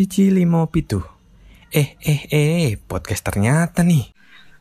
Cici limo pitu. Eh, eh, eh, podcast ternyata nih.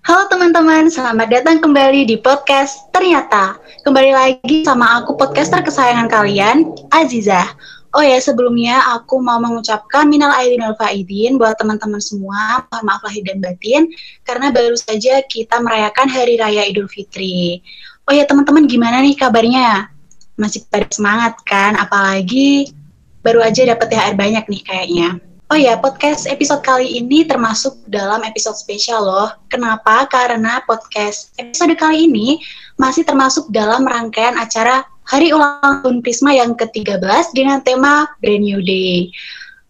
Halo teman-teman, selamat datang kembali di podcast Ternyata. Kembali lagi sama aku podcaster kesayangan kalian, Aziza. Oh ya, sebelumnya aku mau mengucapkan minal aidin wal faidin buat teman-teman semua, mohon maaf lahir dan batin, karena baru saja kita merayakan Hari Raya Idul Fitri. Oh ya teman-teman, gimana nih kabarnya? Masih pada semangat kan? Apalagi baru aja dapat THR banyak nih kayaknya. Oh ya, podcast episode kali ini termasuk dalam episode spesial loh. Kenapa? Karena podcast episode kali ini masih termasuk dalam rangkaian acara Hari Ulang Tahun Prisma yang ke-13 dengan tema Brand New Day.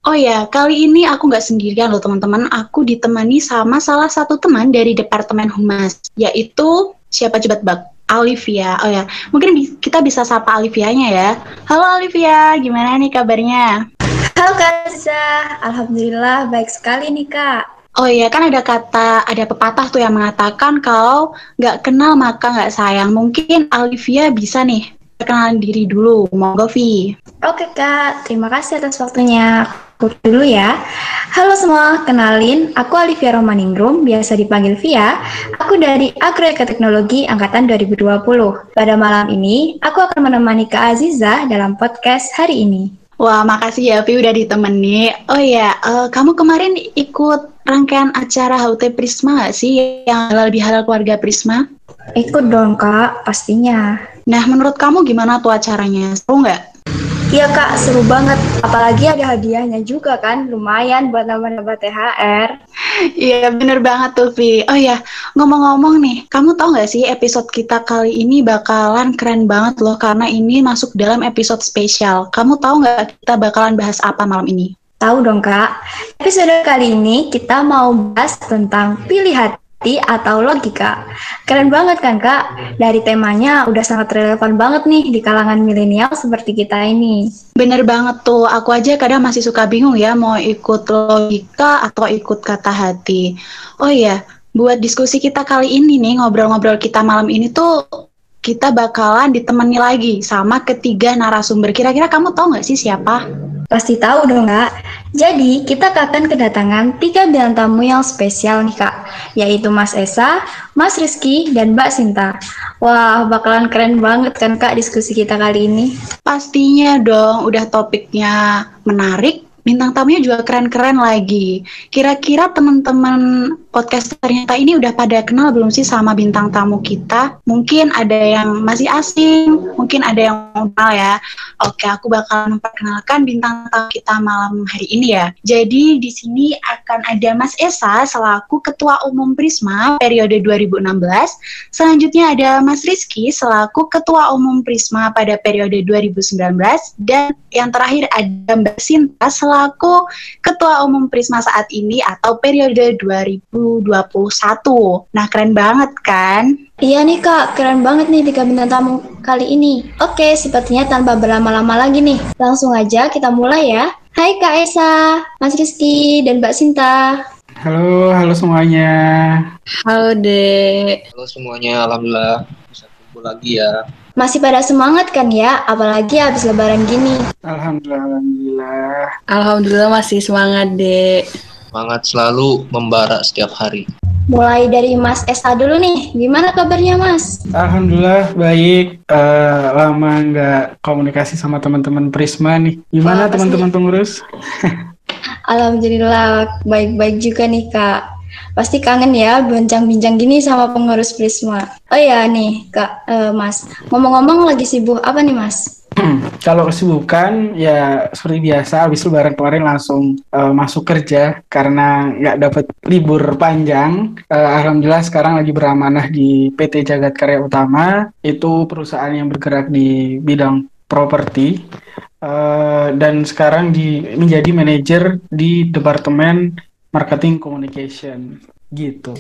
Oh ya, kali ini aku nggak sendirian loh teman-teman. Aku ditemani sama salah satu teman dari Departemen Humas, yaitu siapa coba bak? Olivia. Oh ya, mungkin kita bisa sapa Olivianya ya. Halo Olivia, gimana nih kabarnya? Halo Kak Zah, Alhamdulillah baik sekali nih Kak. Oh iya kan ada kata, ada pepatah tuh yang mengatakan kalau nggak kenal maka nggak sayang. Mungkin Olivia bisa nih perkenalan diri dulu. Monggo Vi. Oke Kak, terima kasih atas waktunya. Aku dulu ya. Halo semua, kenalin, aku Olivia Romaningrum, biasa dipanggil Via. Aku dari Agroeka Teknologi Angkatan 2020. Pada malam ini, aku akan menemani Kak Aziza dalam podcast hari ini. Wah, makasih ya Vi udah ditemani. Oh ya, uh, kamu kemarin ikut rangkaian acara HUT Prisma gak sih yang halal bihalal keluarga Prisma? Ikut dong kak, pastinya. Nah, menurut kamu gimana tuh acaranya? Seru nggak? Iya kak, seru banget. Apalagi ada hadiahnya juga kan, lumayan buat nambah-nambah THR. Iya bener banget tuh Vi. Oh ya, ngomong-ngomong nih, kamu tau gak sih episode kita kali ini bakalan keren banget loh karena ini masuk dalam episode spesial. Kamu tau gak kita bakalan bahas apa malam ini? Tahu dong kak. Episode kali ini kita mau bahas tentang pilih hati atau logika. Keren banget kan kak? Dari temanya udah sangat relevan banget nih di kalangan milenial seperti kita ini. Bener banget tuh, aku aja kadang masih suka bingung ya mau ikut logika atau ikut kata hati. Oh iya, buat diskusi kita kali ini nih, ngobrol-ngobrol kita malam ini tuh kita bakalan ditemani lagi sama ketiga narasumber. Kira-kira kamu tahu nggak sih siapa? Pasti tahu dong kak. Jadi kita akan kedatangan tiga bintang tamu yang spesial nih kak, yaitu Mas Esa, Mas Rizky, dan Mbak Sinta. Wah bakalan keren banget kan kak diskusi kita kali ini. Pastinya dong, udah topiknya menarik, bintang tamunya juga keren-keren lagi. Kira-kira teman-teman podcast ternyata ini udah pada kenal belum sih sama bintang tamu kita? Mungkin ada yang masih asing, mungkin ada yang kenal ya. Oke, aku bakal memperkenalkan bintang tamu kita malam hari ini ya. Jadi di sini akan ada Mas Esa selaku Ketua Umum Prisma periode 2016. Selanjutnya ada Mas Rizky selaku Ketua Umum Prisma pada periode 2019 dan yang terakhir ada Mbak Sinta selaku Ketua Umum Prisma saat ini atau periode 2021. Nah, keren banget kan? Iya nih kak, keren banget nih tiga bintang tamu kali ini. Oke, sepertinya tanpa berlama-lama lagi nih, langsung aja kita mulai ya. Hai Kak Esa, Mas Rizky, dan Mbak Sinta. Halo, halo semuanya. Halo Dek. Halo semuanya, Alhamdulillah bisa kumpul lagi ya. Masih pada semangat kan ya, apalagi habis lebaran gini. Alhamdulillah, alhamdulillah. Alhamdulillah masih semangat, Dek. Semangat selalu membara setiap hari. Mulai dari Mas Esa dulu nih, gimana kabarnya Mas? Alhamdulillah baik. Uh, lama nggak komunikasi sama teman-teman Prisma nih. Gimana teman-teman pengurus? Alhamdulillah baik-baik juga nih Kak. Pasti kangen ya bincang-bincang gini sama pengurus Prisma. Oh ya nih Kak, uh, Mas. Ngomong-ngomong lagi sibuk apa nih Mas? Kalau kesibukan ya seperti biasa, habis lebaran kemarin langsung uh, masuk kerja karena nggak dapat libur panjang. Uh, Alhamdulillah sekarang lagi beramanah di PT Jagat Karya Utama, itu perusahaan yang bergerak di bidang properti. Uh, dan sekarang di menjadi manajer di departemen marketing communication gitu.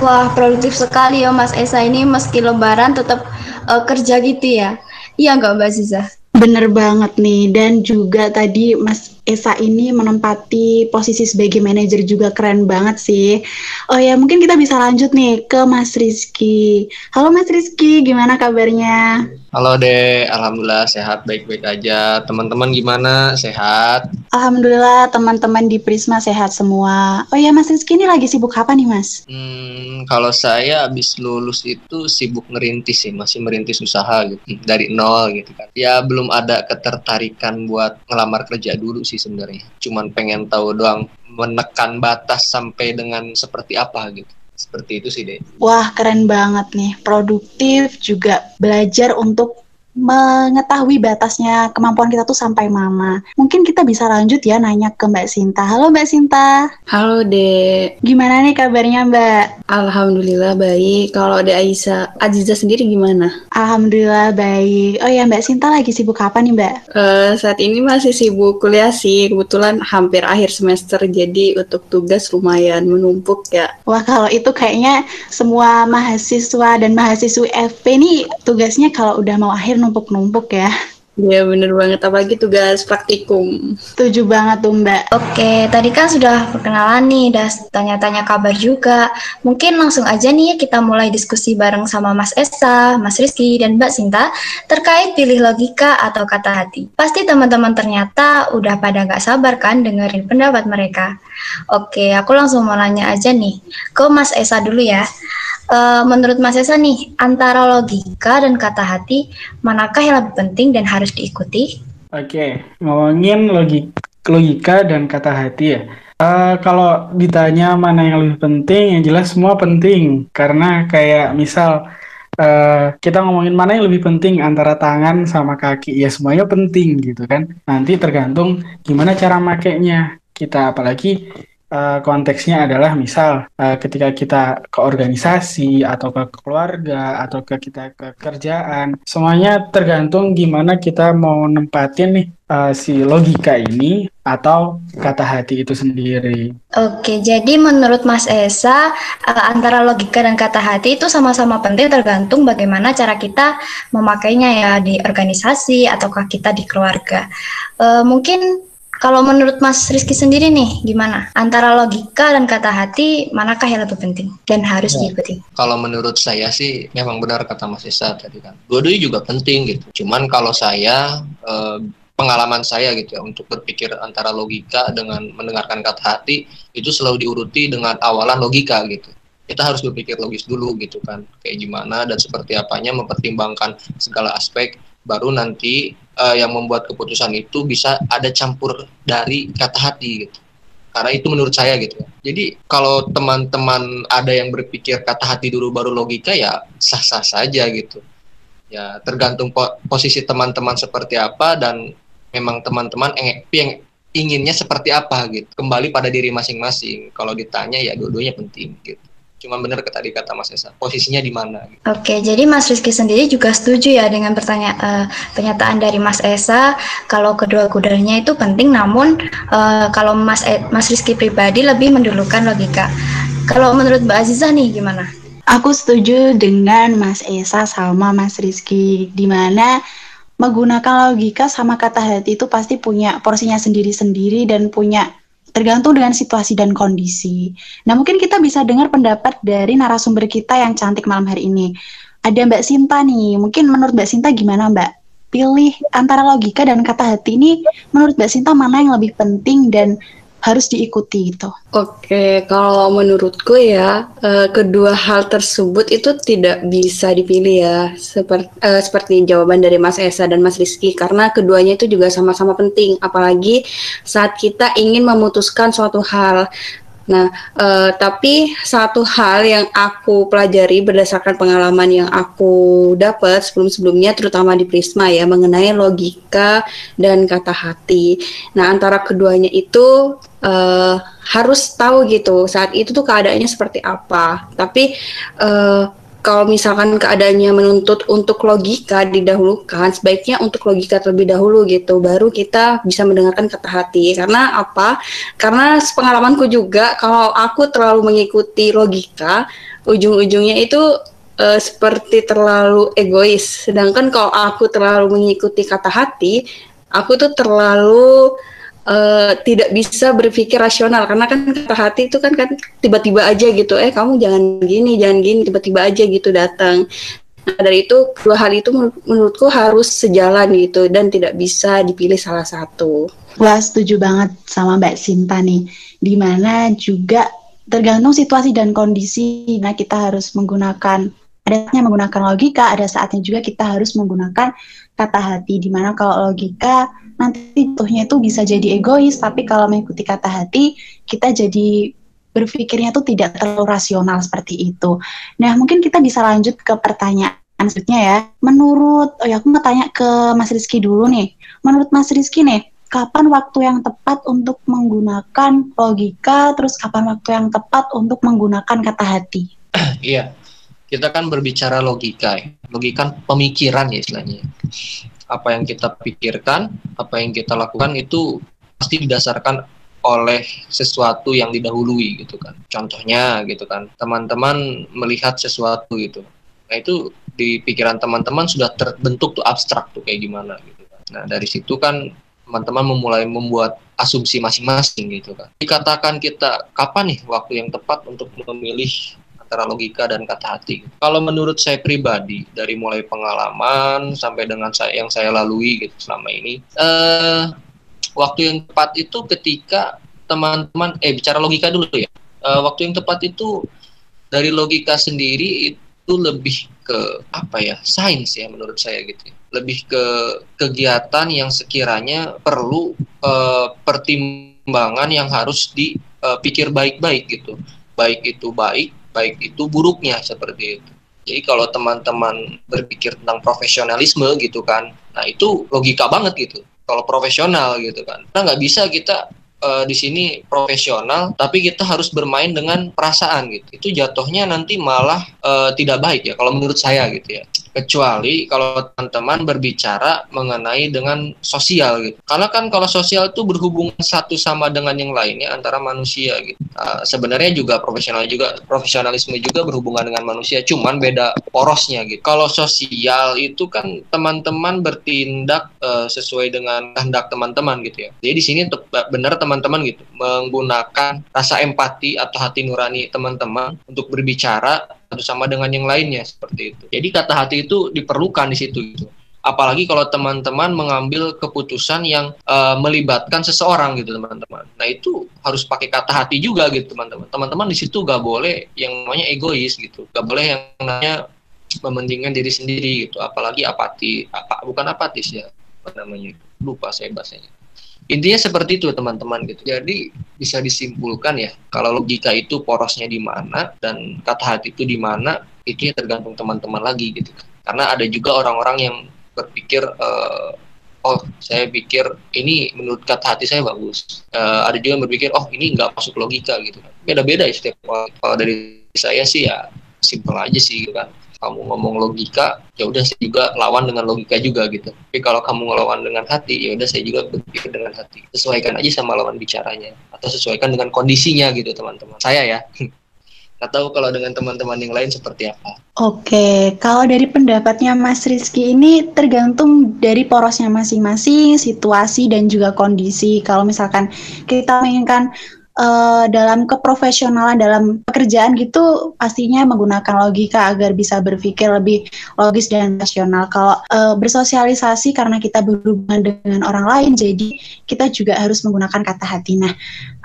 Wah produktif sekali ya Mas Esa ini meski lebaran tetap uh, kerja gitu ya. Iya nggak Mbak Ziza? Bener banget nih dan juga tadi Mas Esa ini menempati posisi sebagai manajer juga keren banget sih. Oh ya, mungkin kita bisa lanjut nih ke Mas Rizky. Halo Mas Rizky, gimana kabarnya? Halo deh, alhamdulillah sehat baik-baik aja. Teman-teman gimana? Sehat? Alhamdulillah teman-teman di Prisma sehat semua. Oh ya Mas Rizky ini lagi sibuk apa nih Mas? Hmm, kalau saya habis lulus itu sibuk ngerintis sih, masih merintis usaha gitu dari nol gitu kan. Ya belum ada ketertarikan buat ngelamar kerja dulu sih sebenarnya. Cuman pengen tahu doang menekan batas sampai dengan seperti apa gitu seperti itu sih deh. Wah keren banget nih, produktif juga belajar untuk mengetahui batasnya kemampuan kita tuh sampai mana. Mungkin kita bisa lanjut ya nanya ke Mbak Sinta. Halo Mbak Sinta. Halo Dek. Gimana nih kabarnya Mbak? Alhamdulillah baik. Kalau Dek Aisyah, Aziza sendiri gimana? Alhamdulillah baik. Oh ya Mbak Sinta lagi sibuk apa nih Mbak? Uh, saat ini masih sibuk kuliah sih. Kebetulan hampir akhir semester jadi untuk tugas lumayan menumpuk ya. Wah kalau itu kayaknya semua mahasiswa dan mahasiswa FP nih tugasnya kalau udah mau akhir numpuk-numpuk ya. Iya bener banget, apalagi tugas praktikum. Setuju banget tuh Mbak. Oke, tadi kan sudah perkenalan nih, udah tanya-tanya kabar juga. Mungkin langsung aja nih kita mulai diskusi bareng sama Mas Esa, Mas Rizky, dan Mbak Sinta terkait pilih logika atau kata hati. Pasti teman-teman ternyata udah pada gak sabar kan dengerin pendapat mereka. Oke, aku langsung mau nanya aja nih ke Mas Esa dulu ya. Uh, menurut Mas Esa nih, antara logika dan kata hati, manakah yang lebih penting dan harus diikuti? Oke, ngomongin logika, logika dan kata hati ya. Uh, kalau ditanya mana yang lebih penting, yang jelas semua penting. Karena kayak misal uh, kita ngomongin mana yang lebih penting antara tangan sama kaki, ya semuanya penting gitu kan. Nanti tergantung gimana cara makainya kita, apalagi uh, konteksnya adalah misal uh, ketika kita ke organisasi atau ke keluarga atau ke kita ke kerjaan semuanya tergantung gimana kita mau nempatin nih uh, si logika ini atau kata hati itu sendiri. Oke, jadi menurut Mas Esa uh, antara logika dan kata hati itu sama-sama penting tergantung bagaimana cara kita memakainya ya di organisasi ataukah kita di keluarga. Uh, mungkin kalau menurut Mas Rizky sendiri nih, gimana? Antara logika dan kata hati, manakah yang lebih penting dan harus ya. diikuti? Kalau menurut saya sih, memang benar kata Mas Isa tadi kan. Dua-duanya juga penting gitu. Cuman kalau saya, eh, pengalaman saya gitu ya, untuk berpikir antara logika dengan mendengarkan kata hati, itu selalu diuruti dengan awalan logika gitu kita harus berpikir logis dulu gitu kan kayak gimana dan seperti apanya mempertimbangkan segala aspek baru nanti uh, yang membuat keputusan itu bisa ada campur dari kata hati gitu. Karena itu menurut saya gitu. Jadi kalau teman-teman ada yang berpikir kata hati dulu baru logika ya sah-sah saja gitu. Ya tergantung po posisi teman-teman seperti apa dan memang teman-teman yang inginnya seperti apa gitu. Kembali pada diri masing-masing. Kalau ditanya ya dua-duanya penting gitu cuma benar ke tadi kata Mas Esa posisinya di mana gitu. Oke jadi Mas Rizky sendiri juga setuju ya dengan pertanyaan uh, pernyataan dari Mas Esa kalau kedua kudanya itu penting namun uh, kalau Mas e Mas Rizky pribadi lebih mendulukan logika kalau menurut Mbak Aziza nih gimana? Aku setuju dengan Mas Esa sama Mas Rizky di mana menggunakan logika sama kata hati itu pasti punya porsinya sendiri-sendiri dan punya tergantung dengan situasi dan kondisi. Nah, mungkin kita bisa dengar pendapat dari narasumber kita yang cantik malam hari ini. Ada Mbak Sinta nih, mungkin menurut Mbak Sinta gimana Mbak? Pilih antara logika dan kata hati ini, menurut Mbak Sinta mana yang lebih penting dan harus diikuti gitu. Oke, kalau menurutku ya uh, kedua hal tersebut itu tidak bisa dipilih ya seperti uh, seperti jawaban dari Mas Esa dan Mas Rizky karena keduanya itu juga sama-sama penting apalagi saat kita ingin memutuskan suatu hal. Nah, uh, tapi satu hal yang aku pelajari berdasarkan pengalaman yang aku dapat sebelum-sebelumnya, terutama di Prisma ya, mengenai logika dan kata hati. Nah, antara keduanya itu uh, harus tahu gitu saat itu tuh keadaannya seperti apa. Tapi uh, kalau misalkan keadaannya menuntut untuk logika didahulukan, sebaiknya untuk logika terlebih dahulu gitu, baru kita bisa mendengarkan kata hati. Karena apa? Karena pengalamanku juga, kalau aku terlalu mengikuti logika, ujung-ujungnya itu uh, seperti terlalu egois. Sedangkan kalau aku terlalu mengikuti kata hati, aku tuh terlalu uh, tidak bisa berpikir rasional. Karena kan kata hati itu kan kan tiba-tiba aja gitu eh kamu jangan gini jangan gini tiba-tiba aja gitu datang. Nah, dari itu dua hal itu menurutku harus sejalan gitu dan tidak bisa dipilih salah satu. Wah setuju banget sama Mbak Sinta nih. Di mana juga tergantung situasi dan kondisi. Nah kita harus menggunakan ada saatnya menggunakan logika ada saatnya juga kita harus menggunakan kata hati. Di mana kalau logika nanti jatuhnya itu bisa jadi egois tapi kalau mengikuti kata hati kita jadi berpikirnya tuh tidak terlalu rasional seperti itu. Nah mungkin kita bisa lanjut ke pertanyaan selanjutnya ya. Menurut, oh ya aku mau tanya ke Mas Rizky dulu nih. Menurut Mas Rizky nih, kapan waktu yang tepat untuk menggunakan logika, terus kapan waktu yang tepat untuk menggunakan kata hati? Iya, kita kan berbicara logika ya. Logika pemikiran ya istilahnya apa yang kita pikirkan, apa yang kita lakukan itu pasti didasarkan oleh sesuatu yang didahului gitu kan. Contohnya gitu kan, teman-teman melihat sesuatu gitu. Nah itu di pikiran teman-teman sudah terbentuk tuh abstrak tuh kayak gimana gitu kan. Nah dari situ kan teman-teman memulai membuat asumsi masing-masing gitu kan. Dikatakan kita kapan nih waktu yang tepat untuk memilih antara logika dan kata hati. Kalau menurut saya pribadi dari mulai pengalaman sampai dengan saya yang saya lalui gitu selama ini, uh, waktu yang tepat itu ketika teman-teman eh bicara logika dulu ya. Uh, waktu yang tepat itu dari logika sendiri itu lebih ke apa ya sains ya menurut saya gitu ya. lebih ke kegiatan yang sekiranya perlu uh, pertimbangan yang harus dipikir baik-baik gitu baik itu baik baik itu buruknya seperti itu. Jadi kalau teman-teman berpikir tentang profesionalisme gitu kan, nah itu logika banget gitu. Kalau profesional gitu kan, nah nggak bisa kita uh, di sini profesional, tapi kita harus bermain dengan perasaan gitu. Itu jatuhnya nanti malah uh, tidak baik ya, kalau menurut saya gitu ya kecuali kalau teman-teman berbicara mengenai dengan sosial gitu. Karena kan kalau sosial itu berhubungan satu sama dengan yang lainnya antara manusia gitu. Uh, sebenarnya juga profesional juga profesionalisme juga berhubungan dengan manusia, cuman beda porosnya gitu. Kalau sosial itu kan teman-teman bertindak uh, sesuai dengan kehendak teman-teman gitu ya. Jadi di sini benar teman-teman gitu menggunakan rasa empati atau hati nurani teman-teman untuk berbicara satu sama dengan yang lainnya seperti itu. Jadi kata hati itu diperlukan di situ gitu. Apalagi kalau teman-teman mengambil keputusan yang uh, melibatkan seseorang gitu teman-teman. Nah itu harus pakai kata hati juga gitu teman-teman. Teman-teman di situ gak boleh yang namanya egois gitu. Gak boleh yang namanya mementingkan diri sendiri gitu. Apalagi apati, apa bukan apatis ya apa namanya lupa saya bahasanya Intinya seperti itu teman-teman gitu. Jadi bisa disimpulkan ya kalau logika itu porosnya di mana dan kata hati itu di mana itu ya tergantung teman-teman lagi gitu. Karena ada juga orang-orang yang berpikir uh, oh saya pikir ini menurut kata hati saya bagus. Uh, ada juga yang berpikir oh ini nggak masuk logika gitu. Beda-beda ya setiap. Kalau dari saya sih ya simpel aja sih gitu kan kamu ngomong logika ya udah saya juga lawan dengan logika juga gitu tapi kalau kamu ngelawan dengan hati ya udah saya juga berpikir dengan hati sesuaikan aja sama lawan bicaranya atau sesuaikan dengan kondisinya gitu teman-teman saya ya atau kalau dengan teman-teman yang lain seperti apa? Oke, kalau dari pendapatnya Mas Rizky ini tergantung dari porosnya masing-masing, situasi dan juga kondisi. Kalau misalkan kita menginginkan uh, dalam keprofesionalan dalam pekerjaan gitu pastinya menggunakan logika agar bisa berpikir lebih logis dan rasional. Kalau uh, bersosialisasi karena kita berhubungan dengan orang lain, jadi kita juga harus menggunakan kata hati. Nah,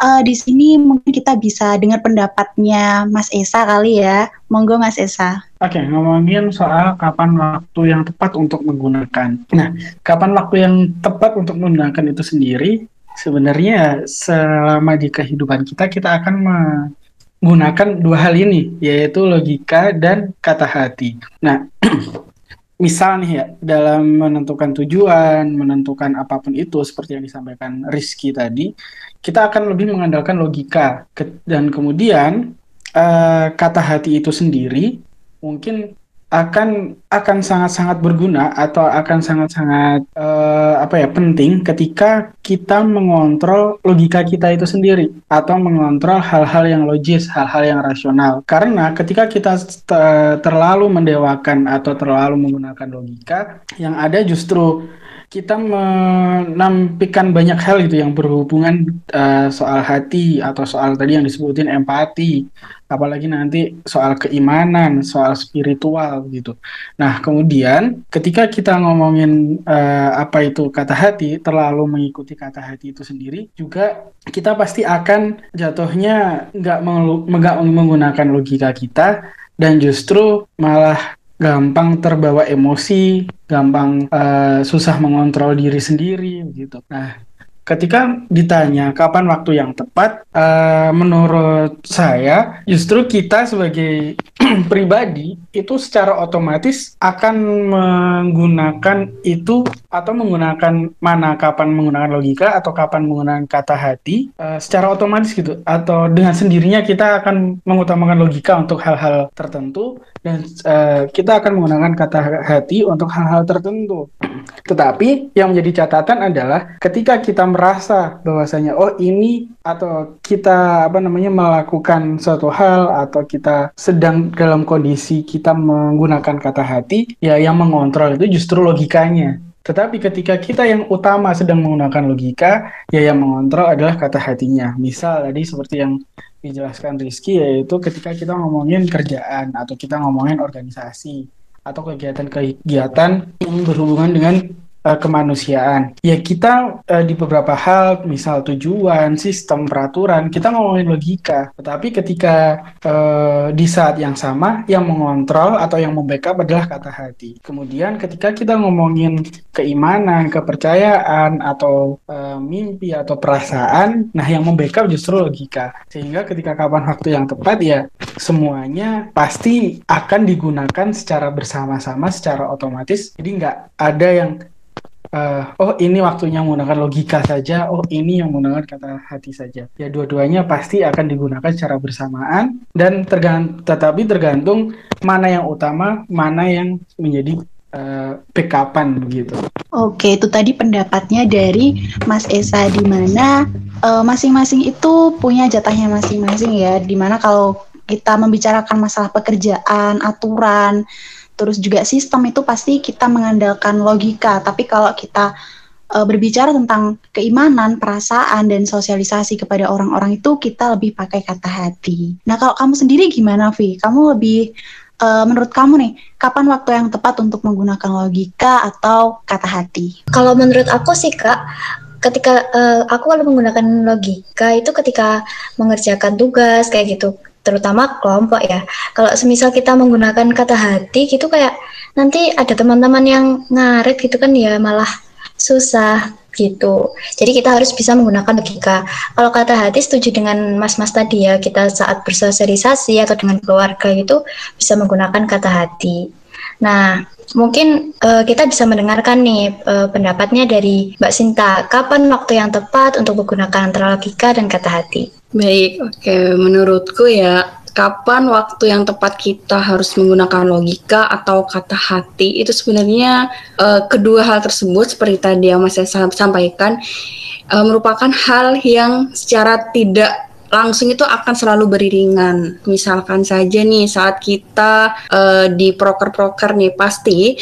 uh, di sini mungkin kita bisa dengar pendapatnya Mas Esa kali ya. Monggo Mas Esa. Oke, okay, ngomongin soal kapan waktu yang tepat untuk menggunakan. Nah, kapan waktu yang tepat untuk menggunakan itu sendiri sebenarnya selama di kehidupan kita kita akan menggunakan dua hal ini yaitu logika dan kata hati. Nah, misal nih ya dalam menentukan tujuan, menentukan apa pun itu seperti yang disampaikan Rizky tadi, kita akan lebih mengandalkan logika dan kemudian uh, kata hati itu sendiri mungkin akan akan sangat-sangat berguna atau akan sangat-sangat uh, apa ya penting ketika kita mengontrol logika kita itu sendiri atau mengontrol hal-hal yang logis, hal-hal yang rasional. Karena ketika kita terlalu mendewakan atau terlalu menggunakan logika, yang ada justru kita menampilkan banyak hal itu yang berhubungan uh, soal hati atau soal tadi yang disebutin empati, apalagi nanti soal keimanan, soal spiritual gitu. Nah, kemudian ketika kita ngomongin uh, apa itu kata hati, terlalu mengikuti kata hati itu sendiri, juga kita pasti akan jatuhnya nggak menggunakan logika kita dan justru malah gampang terbawa emosi, gampang uh, susah mengontrol diri sendiri gitu. Nah, ketika ditanya kapan waktu yang tepat, uh, menurut saya justru kita sebagai pribadi itu secara otomatis akan menggunakan itu atau menggunakan mana kapan menggunakan logika atau kapan menggunakan kata hati uh, secara otomatis gitu atau dengan sendirinya kita akan mengutamakan logika untuk hal-hal tertentu dan uh, kita akan menggunakan kata hati untuk hal-hal tertentu. Tetapi yang menjadi catatan adalah ketika kita merasa bahwasanya oh ini atau kita apa namanya melakukan suatu hal atau kita sedang dalam kondisi kita menggunakan kata hati ya yang mengontrol itu justru logikanya. Tetapi ketika kita yang utama sedang menggunakan logika, ya yang mengontrol adalah kata hatinya. Misal tadi seperti yang dijelaskan Rizky, yaitu ketika kita ngomongin kerjaan atau kita ngomongin organisasi atau kegiatan-kegiatan yang berhubungan dengan uh, kemanusiaan. Ya kita uh, di beberapa hal, misal tujuan, sistem, peraturan, kita ngomongin logika. Tetapi ketika uh, di saat yang sama, yang mengontrol atau yang membackup adalah kata hati. Kemudian ketika kita ngomongin keimanan, kepercayaan, atau uh, mimpi atau perasaan, nah yang membackup justru logika. Sehingga ketika kapan waktu yang tepat ya semuanya pasti akan digunakan secara bersama-sama, secara otomatis. Jadi nggak ada yang uh, oh ini waktunya menggunakan logika saja, oh ini yang menggunakan kata hati saja. Ya dua-duanya pasti akan digunakan secara bersamaan dan tergant tetapi tergantung mana yang utama, mana yang menjadi uh, backupan begitu. Oke, itu tadi pendapatnya dari Mas Esa di mana eh, masing-masing uh, itu punya jatahnya masing-masing ya. Di mana kalau kita membicarakan masalah pekerjaan, aturan, terus juga sistem itu pasti kita mengandalkan logika. Tapi kalau kita e, berbicara tentang keimanan, perasaan dan sosialisasi kepada orang-orang itu kita lebih pakai kata hati. Nah, kalau kamu sendiri gimana, Vi? Kamu lebih e, menurut kamu nih, kapan waktu yang tepat untuk menggunakan logika atau kata hati? Kalau menurut aku sih, Kak, ketika uh, aku kalau menggunakan logika itu ketika mengerjakan tugas kayak gitu terutama kelompok ya. Kalau semisal kita menggunakan kata hati gitu kayak nanti ada teman-teman yang ngaret gitu kan ya malah susah gitu. Jadi kita harus bisa menggunakan logika. Kalau kata hati setuju dengan mas-mas tadi ya, kita saat bersosialisasi atau dengan keluarga itu bisa menggunakan kata hati. Nah, mungkin uh, kita bisa mendengarkan nih uh, pendapatnya dari Mbak Sinta. Kapan waktu yang tepat untuk menggunakan antara logika dan kata hati? Baik, oke. Menurutku ya, kapan waktu yang tepat kita harus menggunakan logika atau kata hati itu sebenarnya uh, kedua hal tersebut seperti tadi yang Mas saya sampaikan uh, merupakan hal yang secara tidak langsung itu akan selalu beriringan. Misalkan saja nih saat kita uh, di proker-proker nih pasti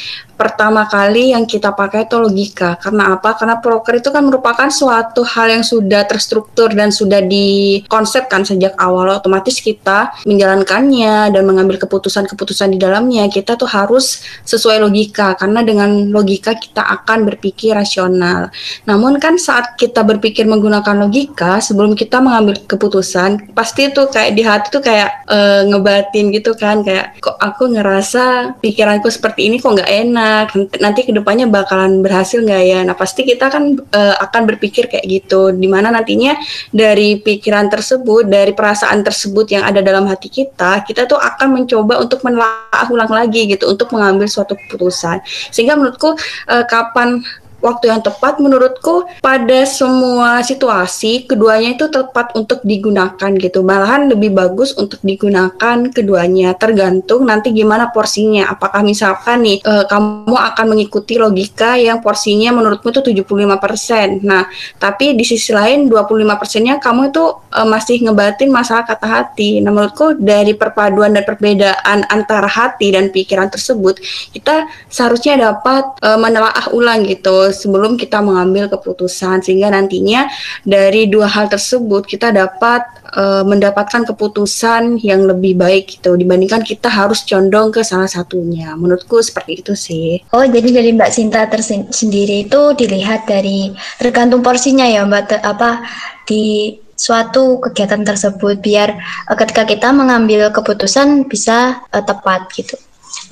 pertama kali yang kita pakai itu logika. Karena apa? Karena broker itu kan merupakan suatu hal yang sudah terstruktur dan sudah dikonsepkan sejak awal. Otomatis kita menjalankannya dan mengambil keputusan-keputusan di dalamnya, kita tuh harus sesuai logika. Karena dengan logika kita akan berpikir rasional. Namun kan saat kita berpikir menggunakan logika, sebelum kita mengambil keputusan, pasti tuh kayak di hati tuh kayak uh, ngebatin gitu kan. Kayak kok aku ngerasa pikiranku seperti ini kok nggak enak nanti ke depannya bakalan berhasil nggak ya? Nah pasti kita kan uh, akan berpikir kayak gitu. Di mana nantinya dari pikiran tersebut dari perasaan tersebut yang ada dalam hati kita kita tuh akan mencoba untuk menelaah ulang lagi gitu untuk mengambil suatu keputusan. Sehingga menurutku uh, kapan waktu yang tepat menurutku pada semua situasi keduanya itu tepat untuk digunakan gitu. Malahan lebih bagus untuk digunakan keduanya. Tergantung nanti gimana porsinya. Apakah misalkan nih uh, kamu akan mengikuti logika yang porsinya menurutmu itu 75% nah tapi di sisi lain 25 persennya kamu itu uh, masih ngebatin masalah kata hati. Nah menurutku dari perpaduan dan perbedaan antara hati dan pikiran tersebut kita seharusnya dapat uh, menelaah ulang gitu sebelum kita mengambil keputusan sehingga nantinya dari dua hal tersebut kita dapat uh, mendapatkan keputusan yang lebih baik gitu dibandingkan kita harus condong ke salah satunya. Menurutku seperti itu sih. Oh, jadi dari Mbak Sinta tersendiri itu dilihat dari tergantung porsinya ya Mbak apa di suatu kegiatan tersebut biar uh, ketika kita mengambil keputusan bisa uh, tepat gitu.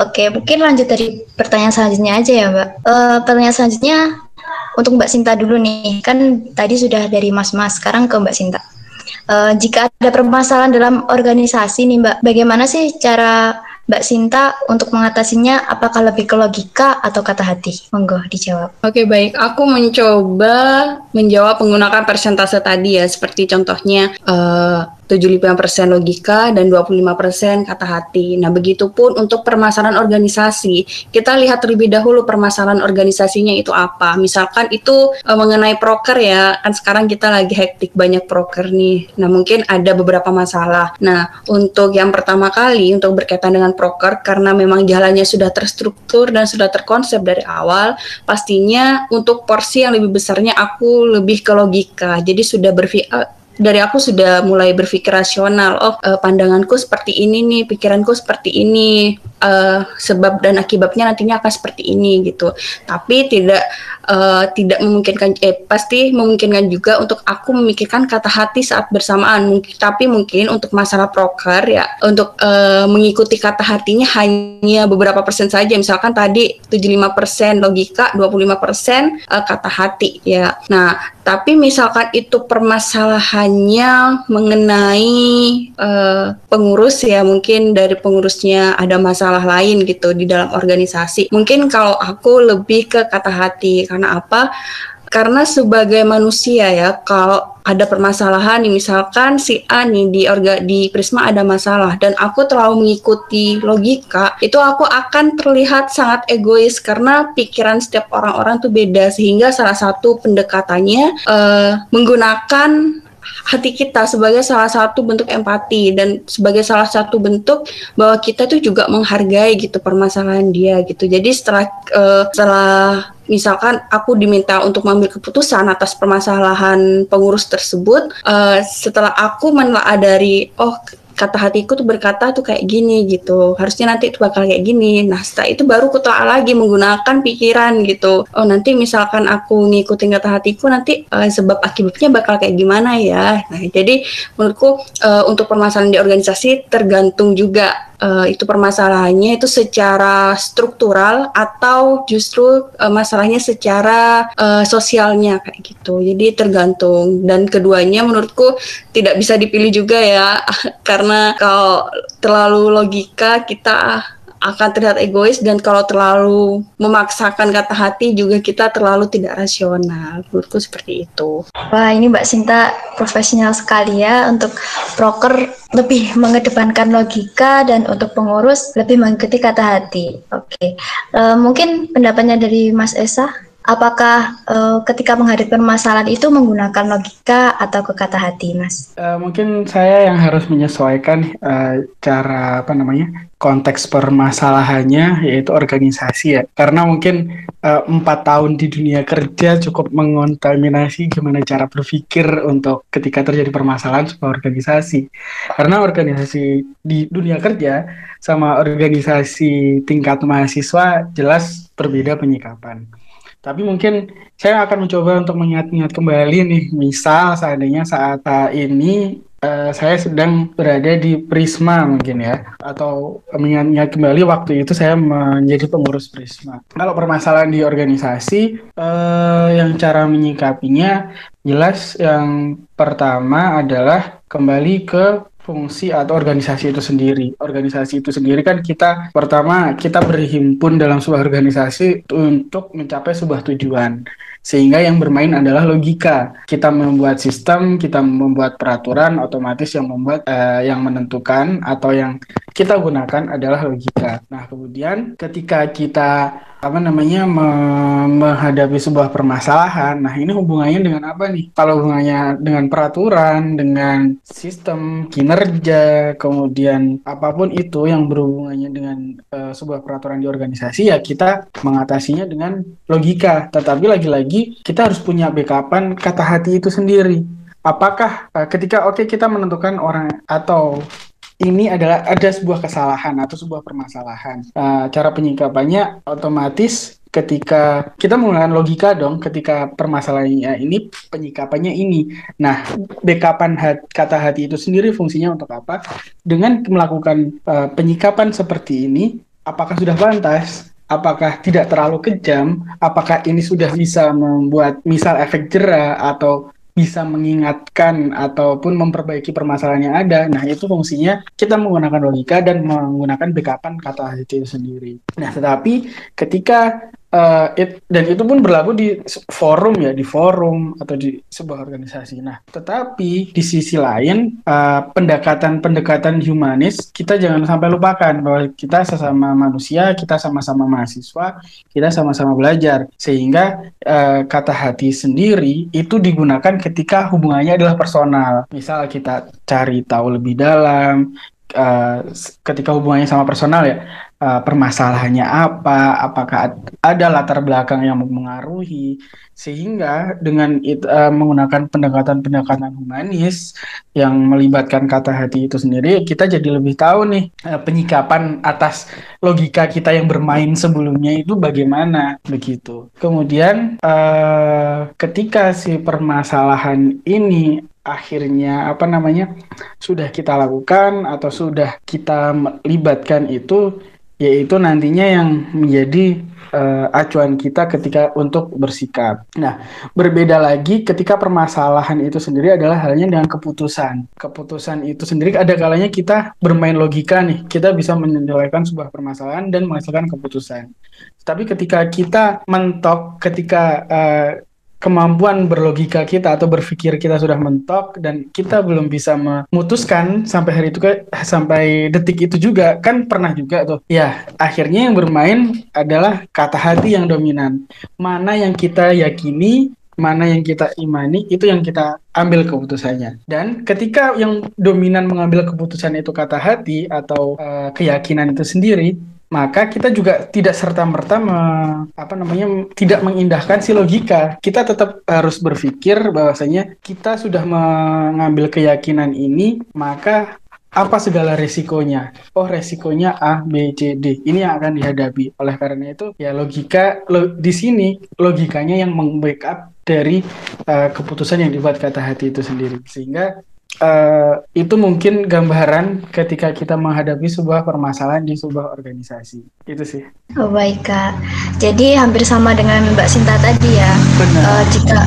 Oke, mungkin lanjut dari pertanyaan selanjutnya aja ya, Mbak. Uh, pertanyaan selanjutnya untuk Mbak Sinta dulu nih. Kan tadi sudah dari Mas-Mas, sekarang ke Mbak Sinta. Uh, jika ada permasalahan dalam organisasi nih, Mbak, bagaimana sih cara Mbak Sinta untuk mengatasinya apakah lebih ke logika atau kata hati? Monggo dijawab. Oke baik, aku mencoba menjawab menggunakan persentase tadi ya, seperti contohnya uh, 75% logika dan 25% kata hati. Nah, begitupun untuk permasalahan organisasi. Kita lihat terlebih dahulu permasalahan organisasinya itu apa. Misalkan itu e, mengenai proker ya, kan sekarang kita lagi hektik banyak proker nih. Nah, mungkin ada beberapa masalah. Nah, untuk yang pertama kali untuk berkaitan dengan proker karena memang jalannya sudah terstruktur dan sudah terkonsep dari awal, pastinya untuk porsi yang lebih besarnya aku lebih ke logika. Jadi sudah berpikir dari aku sudah mulai berpikir rasional. Oh, uh, pandanganku seperti ini nih, pikiranku seperti ini, uh, sebab dan akibatnya nantinya akan seperti ini gitu. Tapi tidak uh, tidak memungkinkan, eh pasti memungkinkan juga untuk aku memikirkan kata hati saat bersamaan. Mungkin, tapi mungkin untuk masalah proker ya, untuk uh, mengikuti kata hatinya hanya beberapa persen saja. Misalkan tadi 75% logika, 25% uh, kata hati ya. Nah, tapi misalkan itu permasalahannya mengenai uh, pengurus ya, mungkin dari pengurusnya ada masalah lain gitu di dalam organisasi. Mungkin kalau aku lebih ke kata hati karena apa? Karena sebagai manusia ya, kalau ada permasalahan nih misalkan si A nih di orga di Prisma ada masalah dan aku terlalu mengikuti logika itu aku akan terlihat sangat egois karena pikiran setiap orang-orang tuh beda sehingga salah satu pendekatannya uh, menggunakan hati kita sebagai salah satu bentuk empati dan sebagai salah satu bentuk bahwa kita tuh juga menghargai gitu permasalahan dia gitu. Jadi setelah uh, setelah misalkan aku diminta untuk mengambil keputusan atas permasalahan pengurus tersebut, uh, setelah aku menelaah dari oh kata hatiku tuh berkata tuh kayak gini gitu. Harusnya nanti itu bakal kayak gini. Nah setelah itu baru aku lagi menggunakan pikiran gitu. Oh nanti misalkan aku ngikutin kata hatiku nanti uh, sebab akibatnya bakal kayak gimana ya? Nah jadi menurutku uh, untuk permasalahan di organisasi tergantung juga uh, itu permasalahannya itu secara struktural atau justru uh, masalahnya secara uh, sosialnya kayak gitu. Jadi tergantung dan keduanya menurutku tidak bisa dipilih juga ya karena kalau terlalu logika kita akan terlihat egois dan kalau terlalu memaksakan kata hati juga kita terlalu tidak rasional. Menurutku seperti itu. Wah, ini Mbak Sinta profesional sekali ya untuk broker lebih mengedepankan logika dan untuk pengurus lebih mengikuti kata hati. Oke, uh, mungkin pendapatnya dari Mas Esa apakah uh, ketika menghadapi permasalahan itu menggunakan logika atau ke kata hati, Mas? Uh, mungkin saya yang harus menyesuaikan uh, cara apa namanya konteks permasalahannya yaitu organisasi ya. Karena mungkin empat tahun di dunia kerja cukup mengontaminasi gimana cara berpikir untuk ketika terjadi permasalahan sebuah organisasi. Karena organisasi di dunia kerja sama organisasi tingkat mahasiswa jelas berbeda penyikapan tapi mungkin saya akan mencoba untuk mengingat-ingat kembali nih, misal seandainya saat ini uh, saya sedang berada di Prisma mungkin ya, atau mengingat-ingat kembali waktu itu saya menjadi pengurus Prisma. Kalau permasalahan di organisasi, uh, yang cara menyikapinya jelas yang pertama adalah kembali ke fungsi atau organisasi itu sendiri. Organisasi itu sendiri kan kita pertama kita berhimpun dalam sebuah organisasi untuk mencapai sebuah tujuan. Sehingga yang bermain adalah logika. Kita membuat sistem, kita membuat peraturan otomatis yang membuat uh, yang menentukan atau yang kita gunakan adalah logika. Nah, kemudian ketika kita apa namanya me- menghadapi sebuah permasalahan. Nah, ini hubungannya dengan apa nih? Kalau hubungannya dengan peraturan, dengan sistem kinerja, kemudian apa pun itu yang berhubungannya dengan uh, sebuah peraturan di organisasi ya kita mengatasinya dengan logika. Tetapi lagi-lagi kita harus punya backupan kata hati itu sendiri. Apakah uh, ketika oke okay, kita menentukan orang atau ini adalah ada sebuah kesalahan atau sebuah permasalahan. Uh, cara penyikapannya otomatis ketika kita menggunakan logika dong ketika permasalahannya ini penyikapannya ini. Nah, backupan hat, kata hati itu sendiri fungsinya untuk apa? Dengan melakukan uh, penyikapan seperti ini, apakah sudah pantas? Apakah tidak terlalu kejam? Apakah ini sudah bisa membuat misal efek jerah atau bisa mengingatkan ataupun memperbaiki permasalahan yang ada. Nah, itu fungsinya kita menggunakan logika dan menggunakan backupan kata itu sendiri. Nah, tetapi ketika uh, it, dan itu pun berlaku di forum ya di forum atau di sebuah organisasi. Nah, tetapi di sisi lain pendekatan-pendekatan uh, humanis kita jangan sampai lupakan bahwa kita sesama manusia, kita sama-sama mahasiswa, kita sama-sama belajar sehingga uh, kata hati sendiri itu digunakan ketika hubungannya adalah personal. Misal kita cari tahu lebih dalam, uh, ketika hubungannya sama personal ya uh, permasalahannya apa, apakah ada latar belakang yang mempengaruhi, sehingga dengan it, uh, menggunakan pendekatan-pendekatan humanis yang melibatkan kata hati itu sendiri, kita jadi lebih tahu nih uh, penyikapan atas logika kita yang bermain sebelumnya itu bagaimana begitu. Kemudian uh, ketika si permasalahan ini akhirnya apa namanya sudah kita lakukan atau sudah kita libatkan itu yaitu nantinya yang menjadi uh, acuan kita ketika untuk bersikap. Nah, berbeda lagi ketika permasalahan itu sendiri adalah halnya dengan keputusan. Keputusan itu sendiri ada kalanya kita bermain logika nih, kita bisa menyelesaikan sebuah permasalahan dan menghasilkan keputusan. Tapi ketika kita mentok, ketika uh, kemampuan berlogika kita atau berpikir kita sudah mentok dan kita belum bisa memutuskan sampai hari itu ke sampai detik itu juga. Kan pernah juga tuh. Ya akhirnya yang bermain adalah kata hati yang dominan. Mana yang kita yakini mana yang kita imani itu yang kita ambil keputusannya. Dan ketika yang dominan mengambil keputusan itu kata hati atau uh, keyakinan itu sendiri maka kita juga tidak serta merta me, apa namanya tidak mengindahkan si logika. Kita tetap harus berpikir bahwasanya kita sudah mengambil keyakinan ini, maka apa segala resikonya? Oh, resikonya A, B, C, D. Ini yang akan dihadapi. Oleh karena itu, ya logika lo, di sini logikanya yang membackup dari uh, keputusan yang dibuat kata hati itu sendiri. Sehingga uh, itu mungkin gambaran ketika kita menghadapi sebuah permasalahan di sebuah organisasi. Itu sih. Oh baik kak. Jadi hampir sama dengan Mbak Sinta tadi ya. Benar. Uh, jika